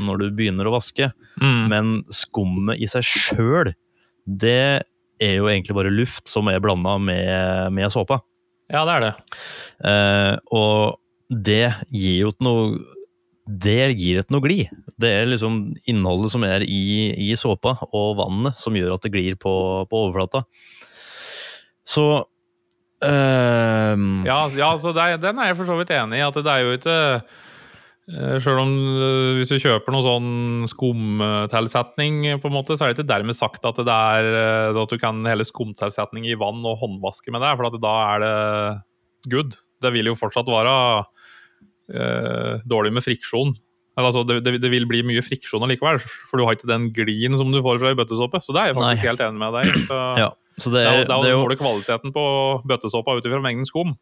når du begynner å vaske,
Mm.
men skummet i seg sjøl, det er jo egentlig bare luft som er blanda med, med såpa.
Ja, det er det.
Eh, og det gir jo ikke noe Det gir et noe glid. Det er liksom innholdet som er i, i såpa og vannet som gjør at det glir på, på overflata. Så ehm,
Ja, ja så det er, den er jeg for så vidt enig i. At det er jo ikke Sjøl Selv om eh, hvis du kjøper noe sånn skumtilsetning, på en måte, så er det ikke dermed sagt at det er eh, at du kan helle skumtilsetning i vann og håndvaske med det, for at da er det good. Det vil jo fortsatt være uh, dårlig med friksjon. Altså, det, det, det vil bli mye friksjon allikevel, for du har ikke den glien som du får fra ei bøttesåpe. Så det er jeg faktisk
Nei.
helt enig med deg i.
Ja, så det
er,
er,
jo- det er
er
jo
jo
måler kvaliteten på bøttesåpa ut ifra mengden skum.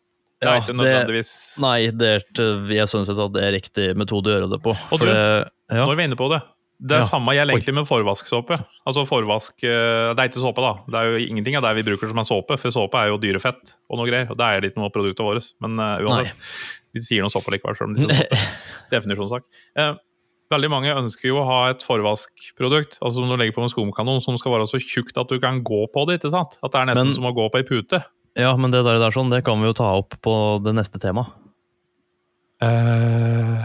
Det
Ja,
er ikke
det- Nei, det er, jeg syns at det er riktig metode å gjøre det på.
Og du-
det, ja.
Når vi er inne på det. Det
Ja.
samme gjelder egentlig med forvasksåpe. Altså forvask eh, Det er ikke såpe, da. Det er jo ingenting av det vi bruker som er såpe, for såpe er jo dyrefett og noe greier. Og det er det ikke noe av produktet vårt. Men eh, uansett. Vi sier noe såpe likevel, selv om det ikke er såpe. Definisjonssak. Eh, veldig mange ønsker jo å ha et forvaskprodukt altså som du legger på en skumkanon som skal være så tjukt at du kan gå på det. ikke sant? At det er nesten
Men-
som å gå på ei pute.
ja, men det der, der sånn, det kan vi jo ta opp på det neste temaet.
Uh,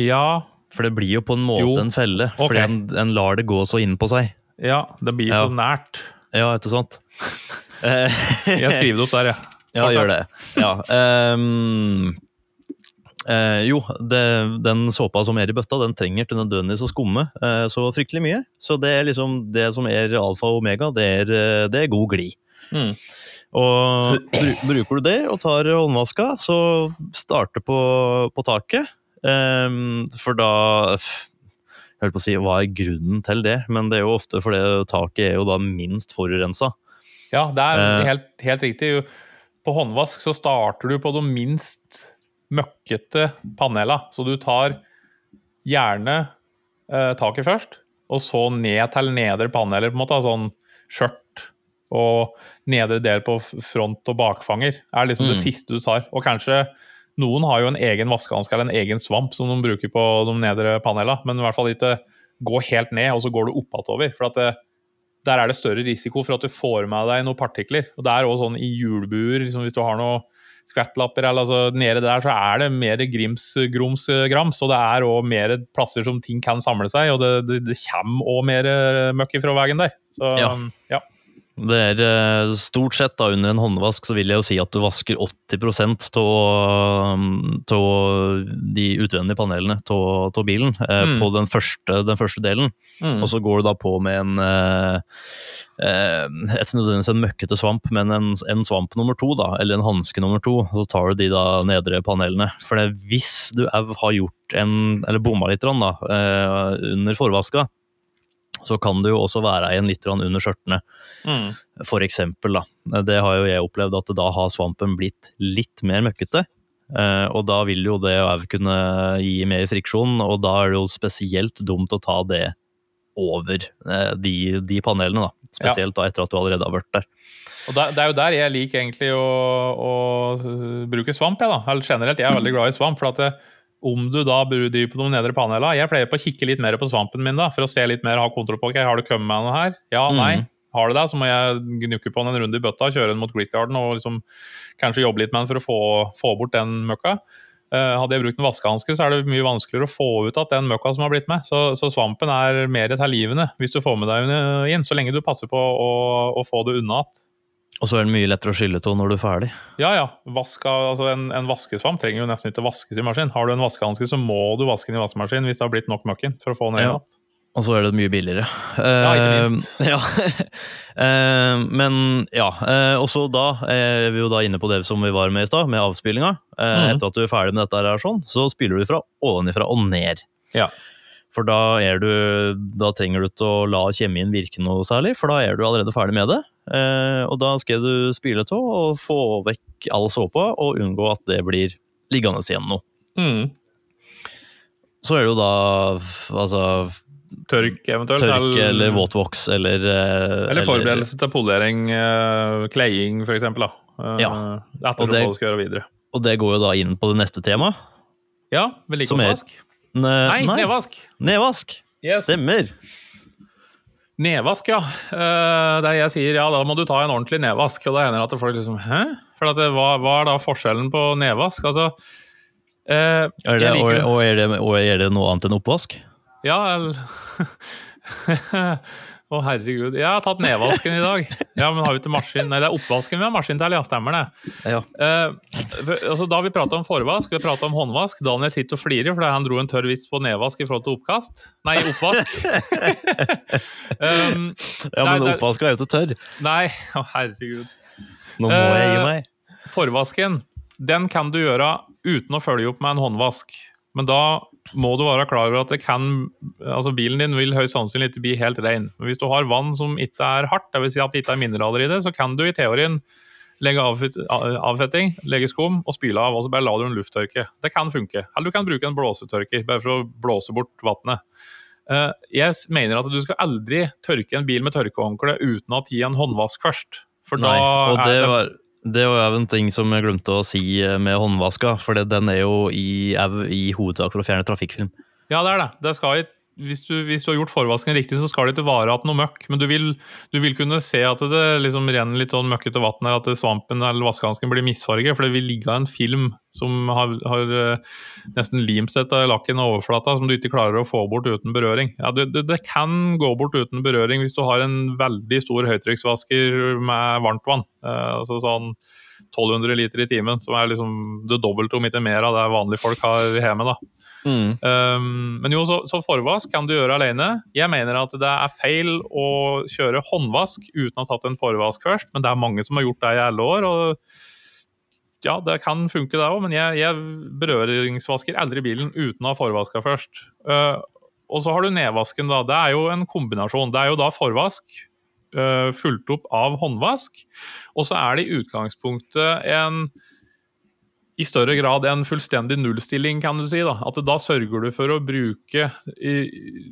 ja,
For det blir jo på en måte
Jo.
en felle.
Okay.
Fordi en, en lar det gå så inn på seg.
ja, det blir
Ja.
så nært.
Ja, ikke sant?
Jeg skriver det opp der, jeg.
Ja, gjør det. Ja. ehm, eh, jo, det, den såpa som er i bøtta, den trenger til nødvendigvis å skumme eh, så fryktelig mye. Så det er liksom det som er alfa og omega, det er, eh, det er god glid.
Mm.
Og bru, bruker du det og tar håndvaska, så starter på, på taket. Ehm, for da Jeg holdt på å si, hva er grunnen til det? Men det er jo ofte fordi taket er jo da minst forurensa.
Ja, det er
Eh.
helt, helt riktig. På håndvask så starter du på det minst møkkete panela. Så du tar gjerne eh, taket først, og så ned til nedre paneler. på en måte, Sånn skjørt og nedre del på front- og bakfanger er liksom det
Mm.
siste du tar. Og kanskje noen har jo en egen vaskehanske eller en egen svamp som de bruker på de nedre panela, men i hvert fall ikke gå helt ned, og så går du oppatover. For det, der er det større risiko for at du får med deg noen partikler. Og det er også sånn i hjulbuer, liksom hvis du har noe skvettlapper, eller altså nede der, så er det mer grims, grums, grams, og det er òg mer plasser som ting kan samle seg, og det, det, det kommer òg mer eh, møkk fra veien der. Så
Ja.
ja.
Det er eh, stort sett da under en håndvask så vil jeg jo si at du vasker 80% av de utvendige panelene av bilen eh,
Mm.
på den første, den første delen.
Mm.
Og så går du da på med en eh, eh, nødvendigvis en møkkete svamp, men en, en svamp nummer to, da, eller en hanske nummer to. Og så tar du de da nedre panelene. For det, hvis du har gjort en, eller bomma litt da, eh, under forvaska, så kan det jo også være en litt under skjørtene.
Mm.
For eksempel, da. Det har jo jeg opplevd at da har svampen blitt litt mer møkkete. Eh, og da vil jo det òg kunne gi mer friksjon, og da er det jo spesielt dumt å ta det over eh, de, de panelene, da. Spesielt da etter at du allerede har vært der.
Og det, det er jo der jeg liker egentlig å, å bruke svamp. Jeg, da. Eller generelt, jeg er veldig glad i svamp. for at det, om du da driver på de nedre panela Jeg pleier på å kikke litt mer på svampen min da, for å se litt mer, ha kontroll på ok, har du kommet med noe her. Ja, nei.
Mm.
Har du det, så må jeg gnukke på den en runde i bøtta, kjøre den mot Gritgarden og liksom kanskje jobbe litt med den for å få, få bort den møkka. Eh, hadde jeg brukt en vaskehanske, så er det mye vanskeligere å få ut at den møkka som har blitt med. Så, så svampen er mer tilgivende hvis du får med deg inn, så lenge du passer på å, å få det unna igjen.
Og så er den mye lettere å skylle av når du er ferdig.
Ja, ja. Vaska, altså en, en vaskesvamp trenger jo nesten ikke vaskes i maskin. Har du en vaskehanske, så må du vaske den i vaskemaskin hvis det har blitt nok møkken for å få den
Ja.
igjen.
Og så er det mye billigere.
Ja, ikke minst.
Uh, ja. uh, men ja. Uh, og så da er vi jo da inne på det som vi var med i stad, med avspillinga. Eh,
Mhm.
Etter at du er ferdig med dette, her, sånn, så spiller du fra ovenifra og ned.
Ja.
For da, er du, da trenger du ikke å la kjemien virke noe særlig, for da er du allerede ferdig med det. Eh, og da skal du spyle av og få vekk all såpa, og unngå at det blir liggende igjen noe.
Mm.
Så er det jo da altså
Tørk eventuelt.
tørk eller våtvoks eller eh,
Eller forberedelse til polering, uh, kleiing f.eks.
Ja.
Etter
Og det-
hva du skal gjøre videre.
Og det går jo da inn på det neste temaet.
Ja, vedlikeholdsvask.
Nei,
Nei, nedvask.
Nedvask.
Yes.
Stemmer.
Nedvask, ja. Uh, der jeg sier ja, da må du ta en ordentlig nedvask. Og da hender det at folk liksom Hæ? For det, hva, hva er da forskjellen på nedvask? Altså eh,
Er det,
liker
og, og, er det, og er det noe annet enn oppvask?
Ja, eller Å, herregud. Jeg har tatt nedvasken i dag. Ja, men har vi ikke maskin? Nei, det er oppvasken vi har maskin til, ja. Stemmer det.
Ja.
Eh, for, altså, da vi prata om forvask, vi prata om håndvask. Daniel sitter og flirer fordi han dro en tørr vits på nedvask i forhold til oppkast. Nei, oppvask. um,
Ja, men
oppvasken
oppvask er jo så tørr.
nei, å herregud.
Nå må jeg gi
Eh,
meg.
Forvasken, den kan du gjøre uten å følge opp med en håndvask. Men da må du være klar over at det kan, altså bilen din vil høyst sannsynlig ikke bli helt ren. Men hvis du har vann som ikke er hardt, dvs. Si at det ikke er mineraler i det, så kan du i teorien legge avfetting, legge skum og spyle av, og så bare la du en lufttørke. Det kan funke. Eller du kan bruke en blåsetørker, bare for å blåse bort vannet. Eh, jeg mener at du skal aldri tørke en bil med tørkehåndkle uten å gi en håndvask først. For
Nei, og det
det
var, det var jo en ting som jeg glemte å si eh, med håndvaska, for den er jo i, i hovedsak for å fjerne trafikkfilm.
Ja, det er det. det skal ikke, hvis, du, hvis du har gjort forvasken riktig, så skal det ikke vare igjen noe møkk. Men du vil, du vil kunne se at det liksom renner litt sånn møkkete vann her, at svampen eller vaskehansken blir misfarget. For det vil ligge en film som har, har eh, nesten limt seg til lakken og overflata, som du ikke klarer å få bort uten berøring. Ja, det, det, det kan gå bort uten berøring hvis du har en veldig stor høytrykksvasker med varmt vann. Eh, altså sånn 1200 liter i timen, som er liksom det dobbelte om ikke mer av det vanlige folk har hjemme. da. Um, men jo, så, så forvask kan du gjøre alene. Jeg mener at det er feil å kjøre håndvask uten å ha tatt en forvask først, men det er mange som har gjort det i alle år. og ja, det kan funke det òg, men jeg, jeg berøringsvasker aldri bilen uten å ha forvaska først. Uh, og så har du nedvasken, da. Det er jo en kombinasjon. Det er jo da forvask uh, fulgt opp av håndvask, og så er det i utgangspunktet en i større grad en fullstendig nullstilling, kan du si. Da At da sørger du for å bruke I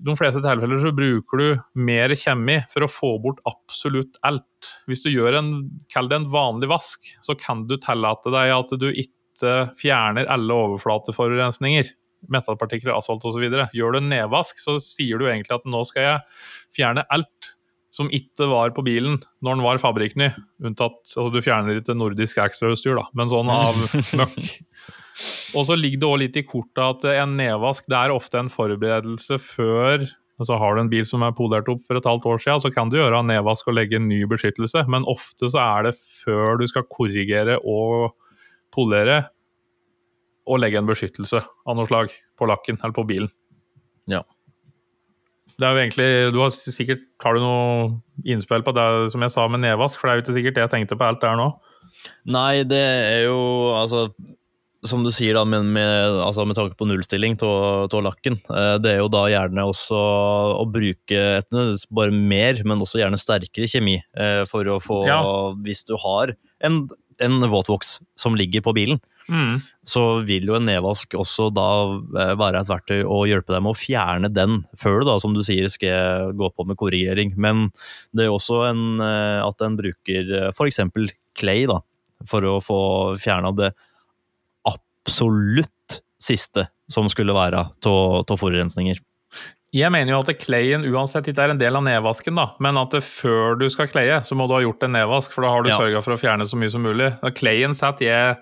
de fleste tilfeller så bruker du mer kjemi for å få bort absolutt alt. Hvis du gjør en, kall det en vanlig vask, så kan du tillate deg at du ikke fjerner alle overflateforurensninger. Metallpartikler, asfalt osv. Gjør du en nedvask, så sier du egentlig at nå skal jeg fjerne alt som ikke var på bilen når den var fabrikkny. Unntatt altså Du fjerner ikke nordisk ekstrautstyr, da, men sånn av møkk. Og så ligger det òg litt i kortet at en nedvask det er ofte en forberedelse før så Har du en bil som er polert opp for et halvt år siden, så kan du gjøre en nedvask og legge en ny beskyttelse, men ofte så er det før du skal korrigere og polere og legge en beskyttelse av noe slag på lakken eller på bilen.
Ja.
Det er jo egentlig, du har sikkert, Har du noe innspill på det som jeg sa med nedvask? For det er jo ikke sikkert det jeg tenkte på alt der nå.
Nei, det er jo altså Som du sier, da, men med, altså, med tanke på nullstilling av lakken. Eh, det er jo da gjerne også å bruke et, bare mer, men også gjerne sterkere kjemi. Eh, for å få
Ja.
Hvis du har en, en våtvoks som ligger på bilen,
Mm.
så vil jo en nedvask også da eh, være et verktøy å hjelpe deg med å fjerne den før du da, som du sier, skal gå på med korrigering. Men det er jo også en, eh, at en bruker f.eks. clay da, for å få fjerna det absolutt siste som skulle være av forurensninger.
Jeg mener jo at clayen uansett ikke er en del av nedvasken, da, men at det før du skal kleie, så må du ha gjort en nedvask, for da har du
Ja.
sørga for å fjerne så mye som mulig. Clayen setter jeg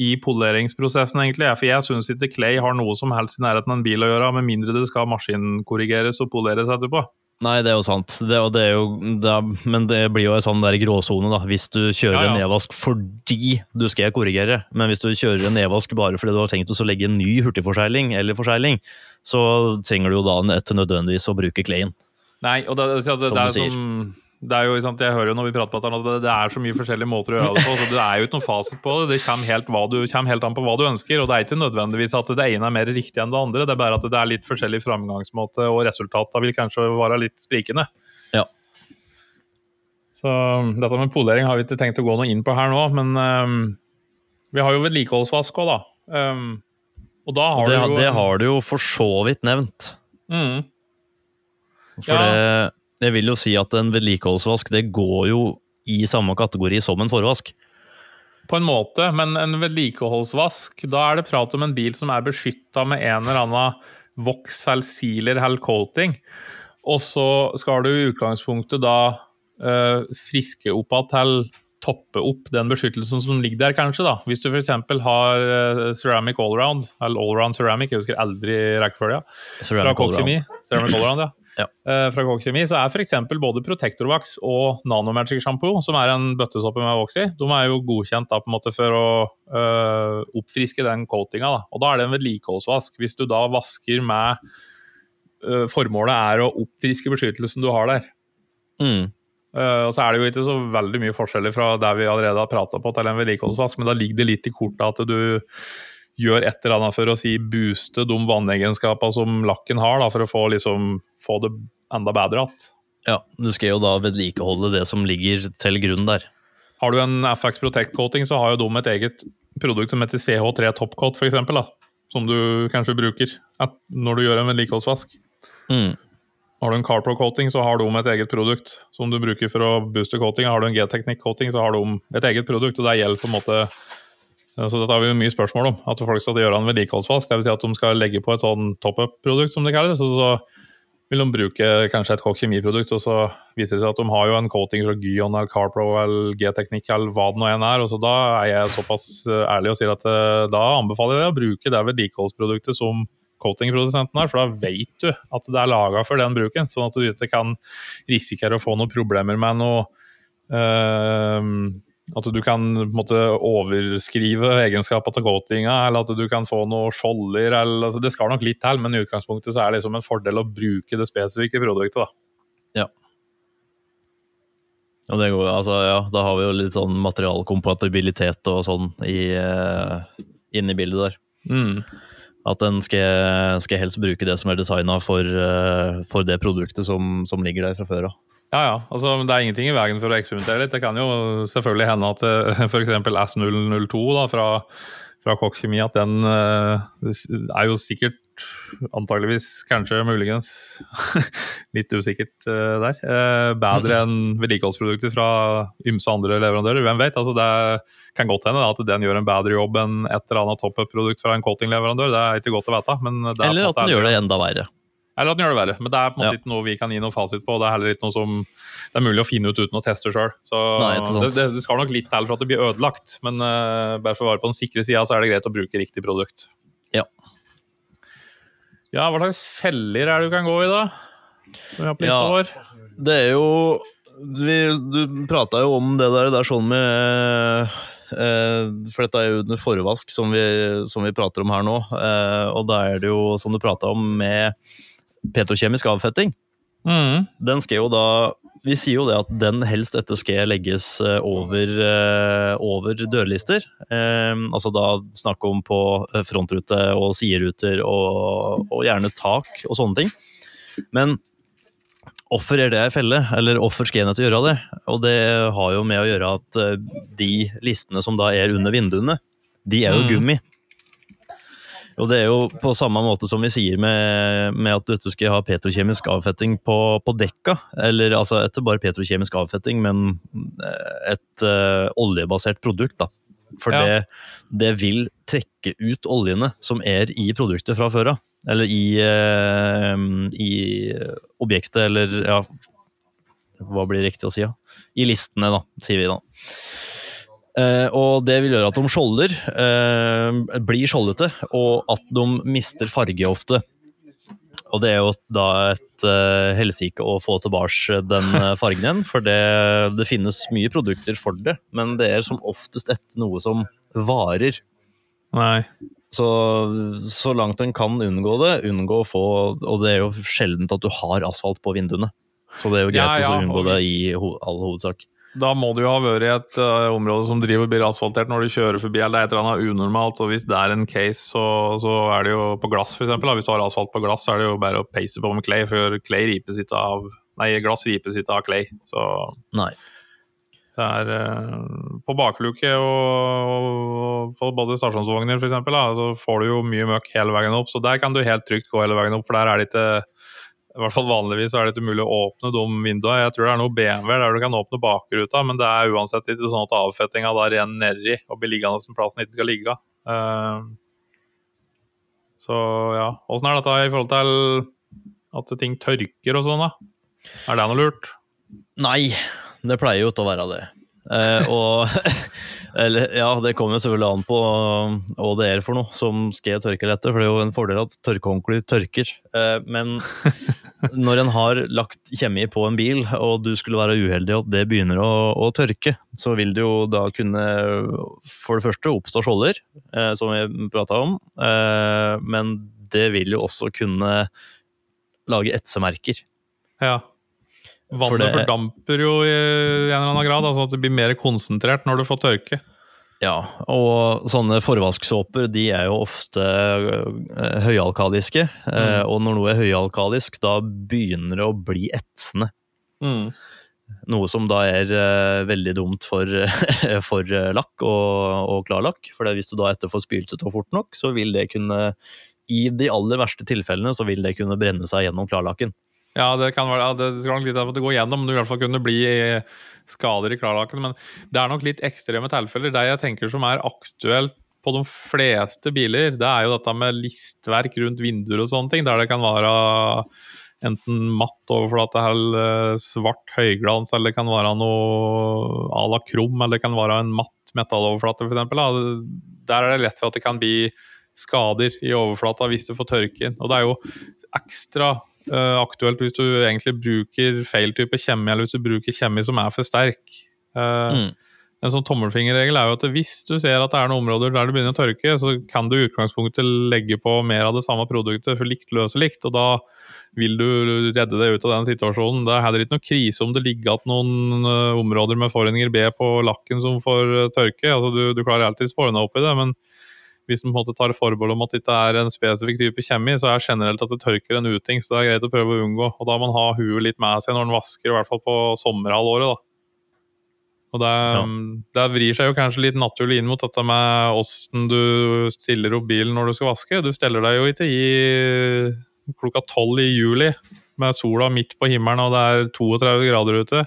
i poleringsprosessen, egentlig, for jeg syns ikke clay har noe som helst i nærheten av en bil å gjøre, med mindre det skal maskinkorrigeres og poleres etterpå.
Nei, det er jo sant, det, og det er jo, det er, men det blir jo en sånn der gråsone, da, hvis du kjører
Ja, ja.
en nedvask fordi du skal korrigere. Men hvis du kjører en nedvask bare fordi du har tenkt å legge en ny hurtigforsegling eller forsegling, så trenger du jo da nødvendigvis å bruke clayen.
Nei, og det, det, det,
Som
er
du
som det er jo, sant, Jeg hører jo når vi prater på at det, er så mye forskjellige måter å gjøre det på. så Det er jo ikke noen fasit på det. Det kommer helt, du, kommer helt an på hva du ønsker. Og det er ikke nødvendigvis at det ene er mer riktig enn det andre. Det er bare at det er litt forskjellig framgangsmåte, og resultatene vil kanskje være litt sprikende.
Ja.
Så dette med polering har vi ikke tenkt å gå noe inn på her nå, men um, vi har jo vedlikeholdsvask òg, da. Um, og da har
det,
du jo
det har du jo for så vidt nevnt.
Mm.
For
Ja.
det, jeg vil jo si at en vedlikeholdsvask det går jo i samme kategori som en forvask.
På en måte, men en vedlikeholdsvask, da er det prat om en bil som er beskytta med en eller annen voks eller sealer eller coating. Og så skal du i utgangspunktet da øh, friske opp igjen til toppe opp den beskyttelsen som ligger der, kanskje. da. Hvis du f.eks. har uh, ceramic allround, eller allround ceramic, jeg husker aldri rekkefølgen, fra Kokk-kjemi. Ceramic allround, ja.
Ja.
Eh, fra Kokk-kjemi, så er f.eks. både Protektorvax og Nanomagic shampoo, som er en bøttesoppe med voks i, de er jo godkjent da på en måte for å øh, oppfriske den coatinga. Da. Og da er det en vedlikeholdsvask. Hvis du da vasker med øh, Formålet er å oppfriske beskyttelsen du har der.
Mm.
Uh, og så er det jo ikke så veldig mye forskjeller fra der vi allerede har prata på til en vedlikeholdsvask, men da ligger det litt i kortet at du gjør et eller annet for å si booste de vannegenskapene som lakken har, da, for å få, liksom, få det enda bedre igjen.
Ja, du skal jo da vedlikeholde det som ligger til grunn der.
Har du en FX Protect coating, så har jo de et eget produkt som heter CH3 Topcoat, f.eks. Som du kanskje bruker når du gjør en vedlikeholdsvask.
Mm.
Har du en CarPro coating, så har de et eget produkt som du bruker for å booste coating. Har du en G-Technic coating, så har de et eget produkt, og det gjelder på en måte så dette har vi jo mye spørsmål om. At folk skal gjøre en vedlikeholdsvask. Dvs. Si at de skal legge på et sånn top up-produkt, som det kalles. Så, så vil de bruke kanskje et Kokk kjemiprodukt, og så viser det seg at de har jo en coating fra Gyon eller Carpro eller G-Teknikk eller hva det nå enn er. og så Da er jeg såpass eh, ærlig og sier at eh, da anbefaler jeg å bruke det vedlikeholdsproduktet som coatingprodusenten har, for da vet du at det er laga for den bruken. Sånn at du ikke kan risikere å få noen problemer med noe øh, at du kan på en måte, overskrive egenskaper til coatinga, eller at du kan få noen skjolder. Eller, altså, det skal nok litt til, men i utgangspunktet så er det liksom en fordel å bruke det spesifikke produktet.
Da. Ja. Ja, det går, altså, ja, da har vi jo litt sånn materialkompatibilitet og sånn i, uh, inne i bildet der.
Mm.
At en skal, skal, helst bruke det som er designa for, uh, for, det produktet som, som ligger der fra før av.
Ja, ja. Altså, det er ingenting i veien for å eksperimentere litt. Det kan jo selvfølgelig hende at uh, f.eks. S002 da, fra, fra Kokk Kjemi, at den uh, er jo sikkert antageligvis, kanskje, muligens litt usikkert uh, der. Bedre enn vedlikeholdsprodukter fra ymse andre leverandører. Hvem vet? altså Det kan godt hende at den gjør en bedre jobb enn et eller annet top-up-produkt fra en coating-leverandør. Det er ikke godt å vite. men...
eller at den gjør det enda verre.
Eller at den gjør det verre. Men det er på en måte ja. ikke noe vi kan gi noen fasit på. Det er heller ikke noe som det er mulig å finne ut uten å teste sjøl. Det, det, det, skal nok litt til for at det blir ødelagt. Men uh, bare for å være på den sikre sida, så er det greit å bruke riktig produkt.
Ja.
Ja, hva slags feller er det du kan gå i, da?
ja, det er jo vi, Du prata jo om det der, det er sånn med eh, for dette er jo under forvask, som vi, som vi, prater om her nå. Eh, og da er det jo, som du prata om, med petrokjemisk avfetting.
Mm.
Den skal jo da Vi sier jo det at den helst etter skal legges eh, over, eh, over dørlister. Eh, altså da snakke om på frontrute og sideruter og, og, gjerne tak og sånne ting. Men hvorfor er det ei felle, eller hvorfor skal enhet gjøre det? Og det har jo med å gjøre at de listene som da er under vinduene, de er jo mm. Og det er jo på samme måte som vi sier med, med at du skal ha petrokjemisk avfetting på, på, dekka. Eller altså ikke bare petrokjemisk avfetting, men eh, et uh, oljebasert produkt, da. For ja. det, det, vil trekke ut oljene som er i produktet fra før av. Eller i, uh, i objektet, eller ja Hva blir riktig å si? Ja? I listene, da, sier vi da. Uh, og det vil gjøre at de skjolder, uh, blir skjoldete, og at de mister farge ofte. Og det er jo da et uh, helsike å få tilbake den fargen igjen, for det, det, finnes mye produkter for det, men det er som oftest etter noe som varer.
Nei.
Så, så langt en kan unngå det, unngå å få Og det er jo sjeldent at du har asfalt på vinduene. Så det er jo greit ja, ja, å unngå det i ho all hovedsak.
Da må du jo ha vært i et uh, område som driver og blir asfaltert når du kjører forbi, eller er et eller annet unormalt. og Hvis det er en case, så, så er det jo på glass, f.eks. Hvis du har asfalt på glass, så er det jo bare å peise på med clay, for clay ripes ikke av Nei, glass ripes ikke av clay. Så
nei.
det er uh, På bakluke og, og, på både stasjonsvogner, f.eks., så får du jo mye møkk hele veien opp. Så der kan du helt trygt gå hele veien opp, for der er det ikke i hvert fall Vanligvis er det ikke mulig å åpne de vinduene. Jeg tror det er noe BMW der du kan åpne bakruta, men det er uansett ikke sånn at avfettinga da renner nedi og blir liggende som plassen ikke skal ligge. Uh, så ja, åssen er dette i forhold til at ting tørker og sånn, da? Er det noe lurt?
Nei, det pleier jo ikke å være det. Uh, og Eller, ja, det kommer jo selvfølgelig an på hva det er for noe som skal tørke lettere, for det er jo en fordel at tørkehåndklær tørker. Uh, men når en har lagt kjemi på en bil, og du skulle være uheldig og det begynner å, å, tørke, så vil det jo da kunne for det første oppstå skjolder, uh, som vi prata om, men det vil jo også kunne lage etsemerker.
Ja. Vannet for fordamper jo i en eller annen grad, altså at det blir mer konsentrert når du får tørke.
Ja, og sånne forvasksåper de er jo ofte uh, høyalkaliske. Mm. og når noe er høyalkalisk, da begynner det å bli etsende.
Mm.
Noe som da er eh, veldig dumt for, for eh, lakk og, og klarlakk. For hvis du da etter får spylt ut og fort nok, så vil det kunne I de aller verste tilfellene så vil det kunne brenne seg gjennom klarlakken.
Ja, det kan være, det skal nok litt av at det går gjennom, men vil i hvert fall kunne bli skader i klarlaken. Men det er nok litt ekstreme tilfeller. Det jeg tenker som er aktuelt på de fleste biler, det er jo dette med listverk rundt vinduer og sånne ting, der det kan være enten matt overflate eller svart høyglans, eller det kan være noe à la krum, eller det kan være en matt metalloverflate, f.eks. Der er det lett for at det kan bli skader i overflata hvis du får tørke inn. Og det er jo ekstra uh, aktuelt hvis du egentlig bruker feil type kjemi, eller hvis du bruker kjemi som er for sterk. Uh, mm. En sånn tommelfingerregel er jo at hvis du ser at det er noen områder der det begynner å tørke, så kan du i utgangspunktet legge på mer av det samme produktet for likt løse likt, og da vil du redde deg ut av den situasjonen. Det er heller ikke noe krise om det ligger igjen noen uh, områder med forhindringer B på lakken som får tørke. Altså, du, du klarer alltids å ordne opp i det, men hvis man på en måte tar forbehold om at dette er en spesifikk type kjemi, så er generelt at det tørker en uting, så det er greit å prøve å unngå. Og da må man ha huet litt med seg når man vasker, i hvert fall på sommerhalvåret. da. Og det, ja. det, vrir seg jo kanskje litt naturlig inn mot dette med åssen du stiller opp bilen når du skal vaske. Du steller deg jo ikke i klokka tolv i juli med sola midt på himmelen og det er 32 grader ute.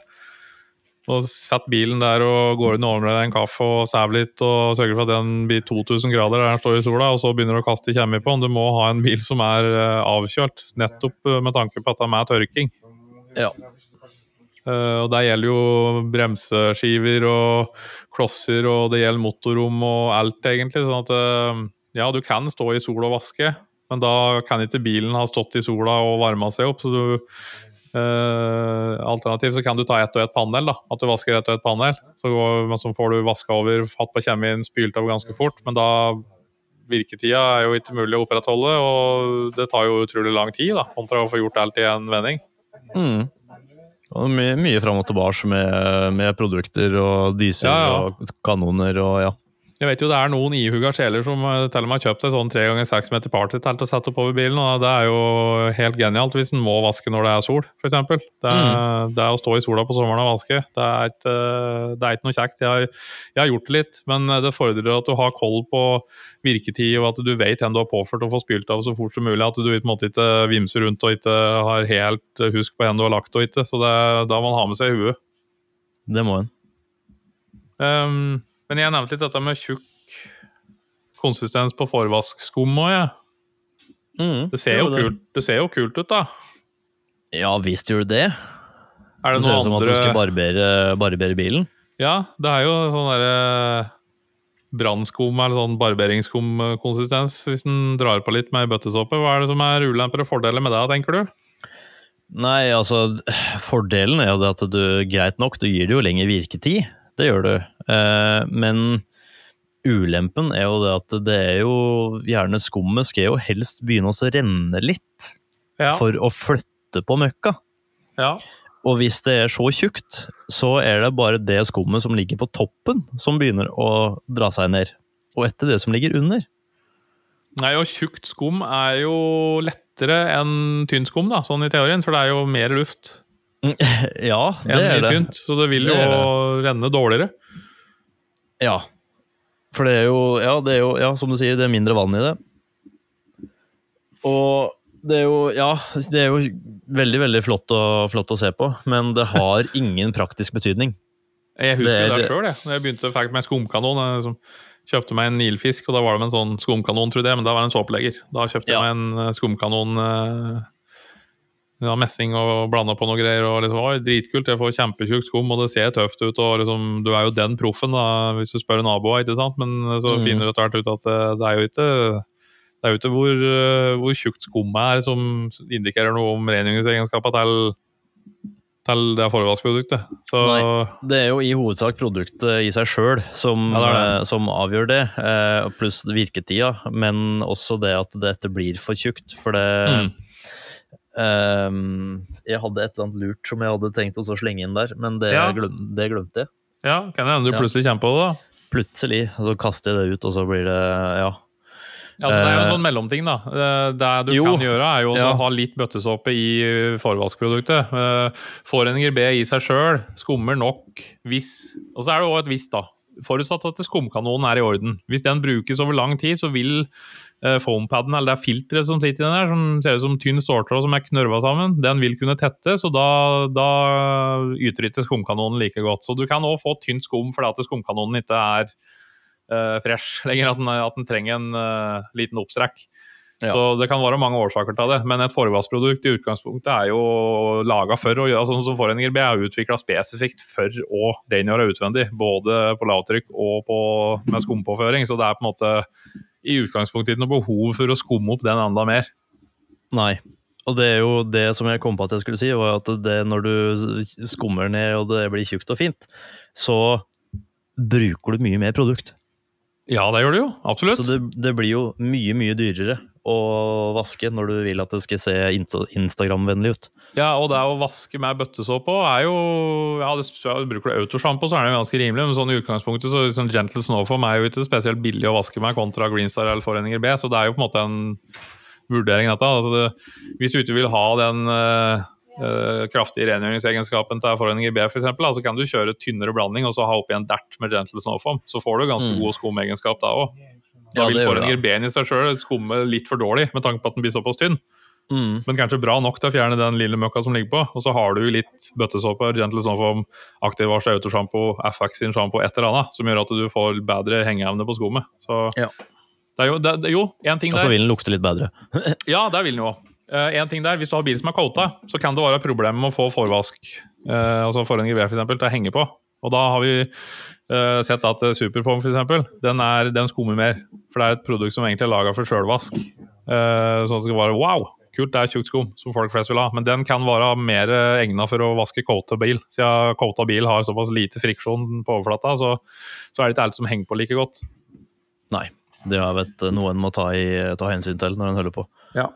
Og setter bilen der og går inn og ordner deg en kaffe og sover litt og sørger for at den blir 2000 grader der den står i sola, og så begynner du å kaste kjemi på den. Du må ha en bil som er eh, avkjølt, nettopp eh, med tanke på at det er med tørking.
Ja.
Uh, og Det gjelder jo bremseskiver og klosser, og det gjelder motorrom og alt, egentlig. sånn at ja, du kan stå i sola og vaske, men da kan ikke bilen ha stått i sola og varma seg opp. så du uh, Alternativt så kan du ta ett og ett panel, da. At du vasker ett og ett panel. Så, går, så får du vaska over, hatt på kjemien, spylt av ganske fort. Men da virketida er jo ikke mulig å opprettholde, og det tar jo utrolig lang tid da, kontra å få gjort alt i en vending.
Mm. Mye, mye fram og tilbake med, med, produkter og dyser ja, ja. og kanoner og ja.
Jeg vet jo det er noen ihuga sjeler som eh, til og med har kjøpt et sånn tre ganger seks meter partytelt og satt oppover bilen, og det er jo helt genialt hvis en må vaske når det er sol, f.eks. Det, mm. det er å stå i sola på sommeren og vaske. Det er ikke, det er ikke noe kjekt. Jeg har, jeg har, gjort det litt, men det fordrer at du har koll på virketid, og at du vet hvem du har påført og får spylt av så fort som mulig. At du på en måte ikke vimser rundt og ikke har helt husk på hvem du har lagt og ikke. Så det, da må man ha med seg i huet.
Det må en.
Um, men jeg nevnte litt dette med tjukk konsistens på forvaskskum òg, jeg. Mm, det, ser jo det. Kult, det ser jo kult ut, da.
Ja visst gjør det det. Er det, det ser ut som andre... at du skal barbere, barbere, bilen.
Ja, det er jo sånn derre brannskum eller sånn barberingsskumkonsistens hvis en drar på litt med bøttesåpe. Hva er det som er ulemper og fordeler med det, tenker du?
Nei, altså Fordelen er jo det at du greit nok, du gir det jo lengre virketid det gjør du. Eh, men ulempen er jo det at det er jo gjerne skummet skal jo helst begynne å renne litt ja. for å flytte på møkka.
Ja.
Og hvis det er så tjukt, så er det bare det skummet som ligger på toppen, som begynner å dra seg ned. Og etter det som ligger under.
Nei, og tjukt skum er jo lettere enn tynn skum, da, sånn i teorien, for det er jo mer luft.
Ja, det er det. Pynt,
så det vil jo det det. renne dårligere.
Ja. For det er, jo, ja, det er jo Ja, som du sier, det er mindre vann i det. Og det er jo Ja, det er jo veldig, veldig flott å, flott å se på, men det har ingen praktisk betydning.
Jeg husker det, er, det sjøl, jeg. Da jeg begynte faktisk med skumkanon. Jeg liksom, kjøpte meg en nilfisk, og da var det med en sånn skumkanon, tror jeg, men da var det en såpelegger. Da kjøpte jeg meg en eh, skumkanon eh, ja, messing og blanda på noe greier. og liksom, Oi, Dritkult, jeg får kjempetjukt skum, og det ser tøft ut. og liksom, Du er jo den proffen, da, hvis du spør naboa, ikke sant? men så mm. finner du etter hvert ut at eh, det er jo ikke det er jo ikke hvor, eh, hvor tjukt skummet er som indikerer noe om rengjøringsegenskapene til, til det forvaskproduktet. Så, Nei,
det er jo i hovedsak produktet i seg sjøl som, ja, eh, som, avgjør det, pluss virketida. Men også det at dette blir for tjukt. For det, mm. Um, jeg hadde et eller annet lurt som jeg hadde tenkt å slenge inn der, men det, ja. glem, det glemte jeg.
Ja, Kan hende du plutselig kommer på det? da?
Plutselig. Så kaster jeg det ut, og så blir det Ja.
Ja, så Det er jo en
Eh,
sånn mellomting, da. Eh, Det du
jo,
kan gjøre, er jo å
ja.
ha litt bøttesåpe i forvaskproduktet. Eh, Foreninger B i seg sjøl skummer nok hvis Og så er det òg et hvis, da. Forutsatt at skumkanonen er i orden. Hvis den brukes over lang tid, så vil foampaden, eller det er filteret som sitter i den der, som ser ut som tynn ståltråd som er knørva sammen, den vil kunne tettes, og da, da yter ikke skumkanonen like godt. Så du kan òg få tynt skum fordi at skumkanonen ikke er uh, fresh lenger, at den, at den trenger en uh, liten oppstrekk.
Ja.
Så Det kan være mange årsaker til det, men et forvassprodukt i utgangspunktet er jo laga for å gjøre sånn som Foreninger B er utvikla spesifikt for å rengjøre utvendig. Både på lavtrykk og på, med skumpåføring. Så det er på en måte i utgangspunktet ikke noe behov for å skumme opp den enda mer.
Nei. Og det er jo det som jeg kom på at jeg skulle si, var at det, når du skummer ned og det blir tjukt og fint, så bruker du mye mer produkt.
Ja, det gjør du jo. Absolutt.
Så det, det blir jo mye, mye dyrere å vaske når du vil at det skal se Instagram-vennlig ut.
Ja, og det å vaske med bøttesåpe er jo ja, det, ja, Bruker du autosjampo, så er det jo ganske rimelig, men sånn i utgangspunktet så liksom Gentle Snowform er jo ikke spesielt billig å vaske med kontra Greenstar eller Foreninger B, så det er jo på en måte en vurdering, dette. Altså det, hvis du ikke vil ha den eh, kraftige rengjøringsegenskapen til Foreninger B, for eksempel, så kan du kjøre tynnere blanding og så ha oppi en dert med Gentle Snowform. Så får du ganske
Mm.
god skumegenskap da òg. Da
Ja,
vil
det gjør
Foreninger
det.
B i seg sjøl skumme litt for dårlig, med tanke på at den blir såpass tynn
Mm.
men kanskje bra nok til å fjerne den lille møkka som ligger på. Og så har du litt bøttesåpe, Gentle sånn Active Wash autosjampo, FX sin sjampo, et eller annet, som gjør at du får bedre hengeevne på skummet. Så
Ja.
det er jo, det, det- jo, en ting der
Og så vil den lukte litt bedre.
Ja, det vil den jo. Uh, en ting der, Hvis du har bil som er coata, så kan det være problem med å få forvask, uh, altså forhenger en f.eks., til å henge på. Og da har vi uh, sett at eh, Superform for eksempel, den, er, den skummer mer. For det er et produkt som egentlig er laga for sjølvask. Uh, sånn at det skal være wow, kult, det er tjukt skum, som folk flest vil ha. Men den kan være mer egna for å vaske coata bil. Siden coata bil har såpass lite friksjon på overflata, så, så er det ikke alt som henger på like godt.
Nei. Det er vet, noe en må ta, i, ta hensyn til når en holder på.
Ja.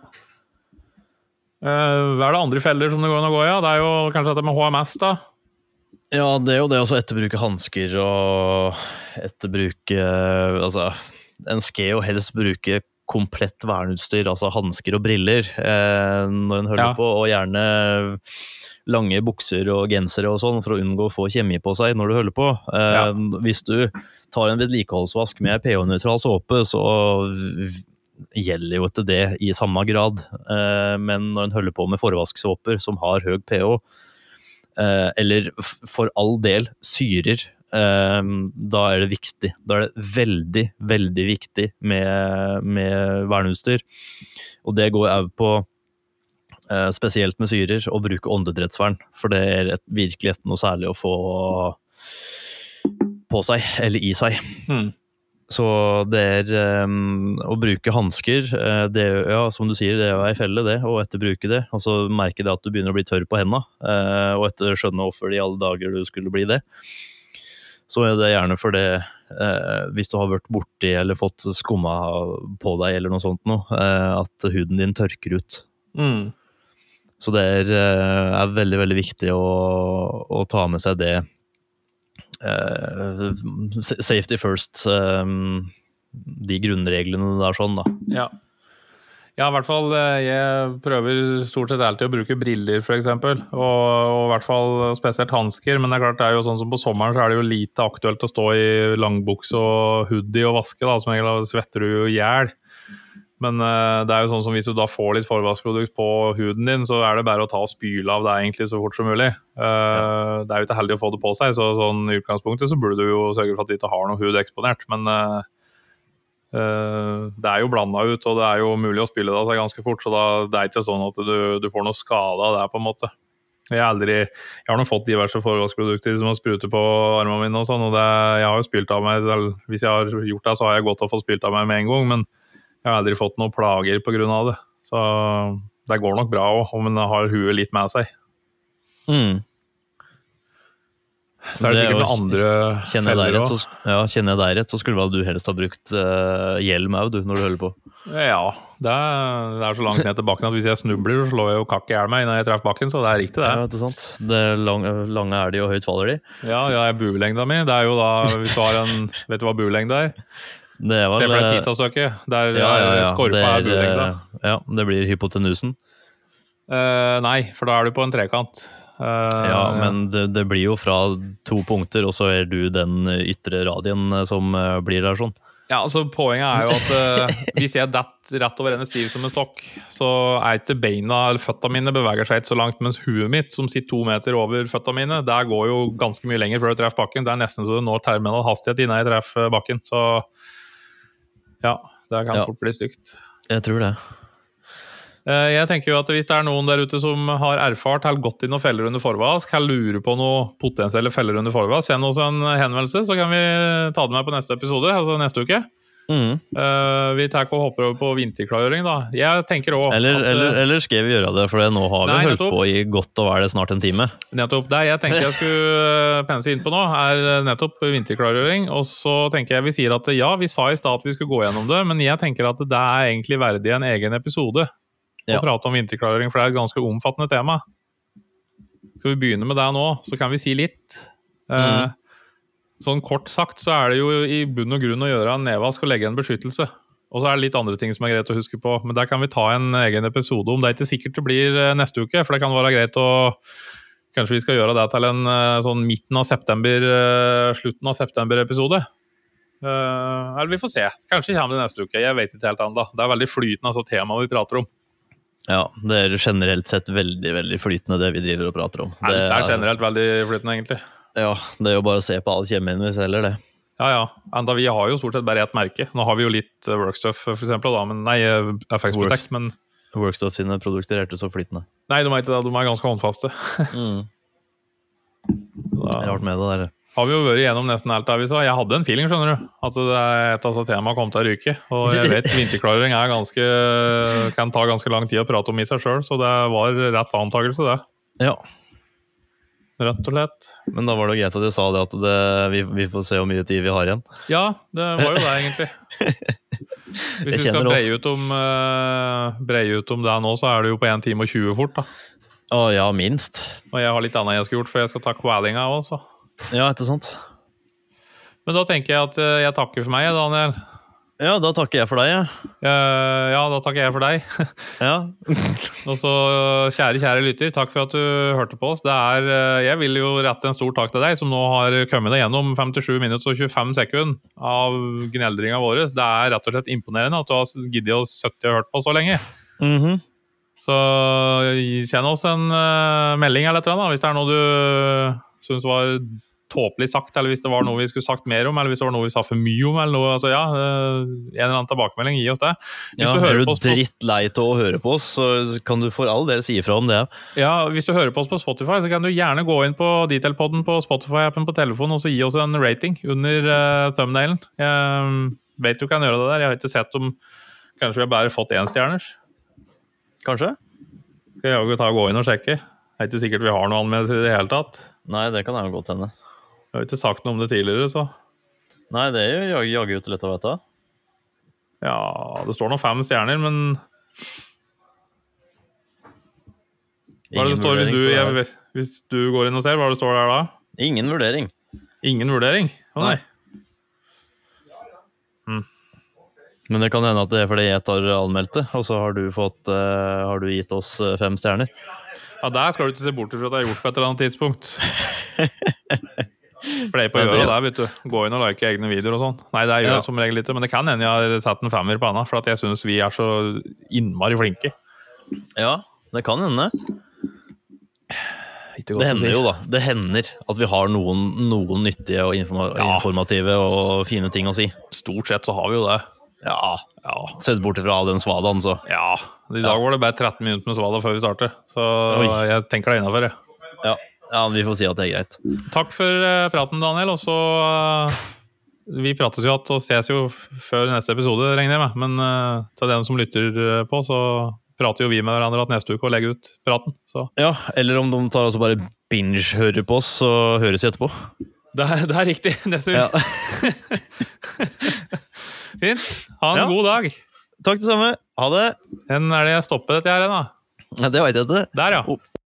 Uh, er det andre feller som det går an å gå i? Ja? Det er jo kanskje dette med HMS, da.
Ja, det er jo det å etterbruke hansker og etterbruke Altså, en skal jo helst bruke komplett verneutstyr, altså hansker og briller, eh, når en hører
Ja.
på, og gjerne lange bukser og gensere og sånn, for å unngå å få kjemi på seg når du holder på. Eh,
Ja.
Hvis du tar en vedlikeholdsvask med pH-nøytral såpe, så gjelder jo ikke det i samme grad. Eh, men når en holder på med forvasksåper som har høy pH, eller for all del syrer, eh, da er det viktig. Da er det veldig, veldig viktig med, med verneutstyr. Og det går òg på eh, spesielt med syrer, å bruke åndedrettsvern. For det er et, virkelig ikke noe særlig å få på seg, eller i seg.
Hmm.
Så det er um, å bruke hansker, eh, det ja, som du sier, det er ei felle, det, å etterbruke det. Og så merke det at du begynner å bli tørr på hendene, eh, og etter skjønne hvorfor i alle dager du skulle bli det. Så er det gjerne fordi eh, hvis du har vært borti eller fått skumma på deg eller noe sånt noe, eh, at huden din tørker ut.
Mm.
Så det er, er veldig, veldig viktig å, å ta med seg det. Eh, safety first. eh, de grunnreglene der sånn, da.
Ja. Ja, i hvert fall. eh, Jeg prøver stort sett alltid å bruke briller, f.eks. Og, og i hvert fall spesielt hansker. Men det er klart, det er jo sånn som på sommeren så er det jo lite aktuelt å stå i langbukse og hoodie og vaske. da, Som regel svetter du jo i hjel. Men eh, det er jo sånn som hvis du da får litt forvaskprodukt på huden din, så er det bare å ta og spyle av det egentlig så fort som mulig. Ja. Det er jo ikke heldig å få det på seg, så sånn i utgangspunktet så burde du jo sørge for at du ikke har noe hud eksponert. Men uh, Eh, det er jo blanda ut, og det er jo mulig å spyle det av seg ganske fort. Så da, det er ikke sånn at du, du får noe skade av det, på en måte. Jeg, aldri, jeg har nå fått diverse forvaskprodukter som har sprutet på armene mine, og sånn, og det, jeg har jo spilt av meg. Hvis jeg har gjort det, så har jeg godt å få spilt av meg med en gang, men jeg har aldri fått noen plager pga. det. Så det går nok bra òg, om en har huet litt med seg.
Mm.
Så er det,
Det er
sikkert noen andre
Kjenner,
feller òg.
ja, kjenner jeg deg rett, så skulle vel du helst ha brukt uh, hjelm òg, du, når du holder på.
Ja, det er, det er så langt ned til bakken at hvis jeg snubler, så slår jeg jo kakk i hjel meg når jeg treffer bakken, så det er riktig, det.
Ja, ikke sant? Det er lang, lange er de, og høyt faller de.
Ja, ja, buelengda mi. Det er jo da, hvis du har en Vet du hva buelengde er?
Det var,
Se for deg
eh,
pizzastykket, der
ja, ja, ja.
skorpa er
er, eh, ja, det blir hypotenusen.
Uh, nei, for da er du på en trekant. Uh,
Ja, men det, det blir jo fra to punkter, og så er du den ytre radien eh, som eh, blir der sånn.
Ja, altså Poenget er jo at uh, hvis jeg detter rett over ende stiv som en stokk, så er ikke beina eller føtta mine beveger seg ikke så langt, mens huet mitt, som sitter to meter over føtta mine, der går jo ganske mye lenger før du treffer bakken. Det er nesten så du når terminal hastighet innen jeg treffer bakken. Så ja, det kan
Ja.
fort bli stygt.
Jeg tror det.
Eh, Jeg tenker jo at Hvis det er noen der ute som har erfart eller gått i noen feller under forvask, eller lurer på noe potensielle feller under forvask, send oss en henvendelse, så kan vi ta det med på neste episode, altså neste uke.
Mhm.
Uh, vi tar og hopper over på vinterklargjøring, da. Jeg tenker også
Eller,
eh,
eller, eller skal vi gjøre det, for nå har vi
Nei,
holdt
nettopp.
på i godt og vel snart en time.
Nettopp det jeg tenkte jeg skulle eh, pense inn på nå, er nettopp vinterklargjøring. Og så tenker jeg vi sier at ja, vi sa i stad at vi skulle gå gjennom det, men jeg tenker at det er egentlig verdig en egen episode
Ja.
å prate om vinterklargjøring, for det er et ganske omfattende tema. Skal vi begynne med det nå, så kan vi si litt.
Mhm.
Sånn kort sagt så er det jo i bunn og grunn å gjøre en nedvask og legge en beskyttelse. Og så er det litt andre ting som er greit å huske på, men der kan vi ta en egen episode om. Det er ikke sikkert det blir eh, neste uke, for det kan være greit å Kanskje vi skal gjøre det til en eh, sånn midten av september, eh, slutten av september-episode. Uh, eller vi får se. Kanskje kommer det neste uke. Jeg vet ikke helt ennå. Det er veldig flytende, altså temaet vi prater om.
Ja, det er generelt sett veldig veldig flytende, det vi driver og prater om.
det er generelt veldig flytende, egentlig.
Ja, det er jo bare å se på all kjemien vi selger, det.
Ja, ja. Enda vi har jo stort sett bare ett merke. Nå har vi jo litt eh, Workstuff, for eksempel, da, men nei, eh, FX. Protect, men
Workstuff sine produkter er ikke så flytende.
nei, de er ikke det. De er ganske håndfaste.
Mm.
Da
Rart med det der.
har vi jo vært igjennom nesten alt der vi sa. Jeg hadde en feeling, skjønner du, at det er et av temaene kom til å ryke. Og jeg vet vinterklarering er ganske, kan ta ganske lang tid å prate om i seg sjøl, så det var rett antakelse, det.
Ja,
Rett og slett.
men da var det greit at du sa det at det, vi, vi får se hvor mye tid vi har igjen.
Ja, det var jo det, egentlig. Hvis vi skal breie ut, om, eh, breie ut om det nå, så er det jo på 1 time og 20 fort. da.
Å ja, minst.
Og jeg har litt annet jeg skulle gjort, for jeg skal ta kvalinga òg, så.
Ja, sant?
Men da tenker jeg at eh, jeg takker for meg, Daniel.
Ja, da takker jeg for deg, jeg.
Eh, ja, da takker jeg for deg.
Ja.
Og så, kjære, kjære lytter, takk for at du hørte på oss. Det er, uh, jeg vil jo rette en stor takk til deg, som nå har kommet deg gjennom 57 minutter og 25 sekunder av gneldringa vår. Det er rett og slett imponerende at du har giddet å 70 og hørt på så lenge.
Mhm.
Så send oss en uh, melding eller et eller annet, hvis det er noe du syns var tåpelig sagt, eller hvis det var noe vi skulle sagt mer om, eller hvis det var noe vi sa for mye om, eller noe. Altså, ja, eh, en eller annen tilbakemelding, gi oss det. Hvis
Ja,
du
er du drittlei av å høre på oss, så kan du for all del si ifra om det.
Ja, Hvis du hører på oss på Spotify, så kan du gjerne gå inn på Detailpodden på Spotify-appen på telefonen og så gi oss en rating under uh, thumbnailen. Jeg mm, vet du kan gjøre det der. Jeg har ikke sett om Kanskje vi har bare fått énstjerners.
Kanskje?
Skal jeg gå inn og sjekke. Det er ikke sikkert vi har noe anmeldelser i det hele tatt.
Nei, det kan jeg jo godt hende.
Jeg har ikke sagt noe om det tidligere, så
Nei, det er jo jag- jaggu ikke lett å vite.
ja, det står nå fem stjerner, men hva er det det står hvis du, jeg,
det-
hvis du går inn og ser? Hva er det står der da?
Ingen vurdering.
Ingen vurdering? Å nei.
Men det kan hende at det er fordi jeg tar anmeldte, og så har du, fått, uh, har du gitt oss eh, fem stjerner.
Ja, Der skal du ikke se bort ifra at det er gjort på et eller annet tidspunkt. Pleier på å der, vet du. Gå inn og like egne videoer og sånn. Nei, det gjør
Ja.
jeg som regel ikke, men det kan hende jeg har satt en femmer på henne, for at jeg syns vi er så innmari flinke.
Ja, det kan hende. Det hender jo, da. Det hender at vi har noen, noen nyttige og informa
Ja.
informative og fine ting å si.
Stort sett så har vi jo det.
Ja.
Ja.
Sett bort fra den svadaen, så.
ja. I dag var det bare 13 minutter med svada før vi starter, så
Oi.
jeg tenker det er ja
Ja. Ja, vi får si at det er greit.
Takk for eh, praten, Daniel. Og så eh, Vi prates jo igjen og ses jo før neste episode, regner jeg med. Men eh, til den som lytter på, så prater jo vi med hverandre at neste uke og legger ut praten. Så
Ja, Eller om de tar også bare binge-hører på oss, så høres vi etterpå.
det er, det er riktig. Neste
Ja.
uke. Fint. Ha en
Ja.
god dag.
Takk det samme. Ha det.
Hvor er det jeg stopper dette her, da?
Ja, Det veit jeg ikke.
Der, ja.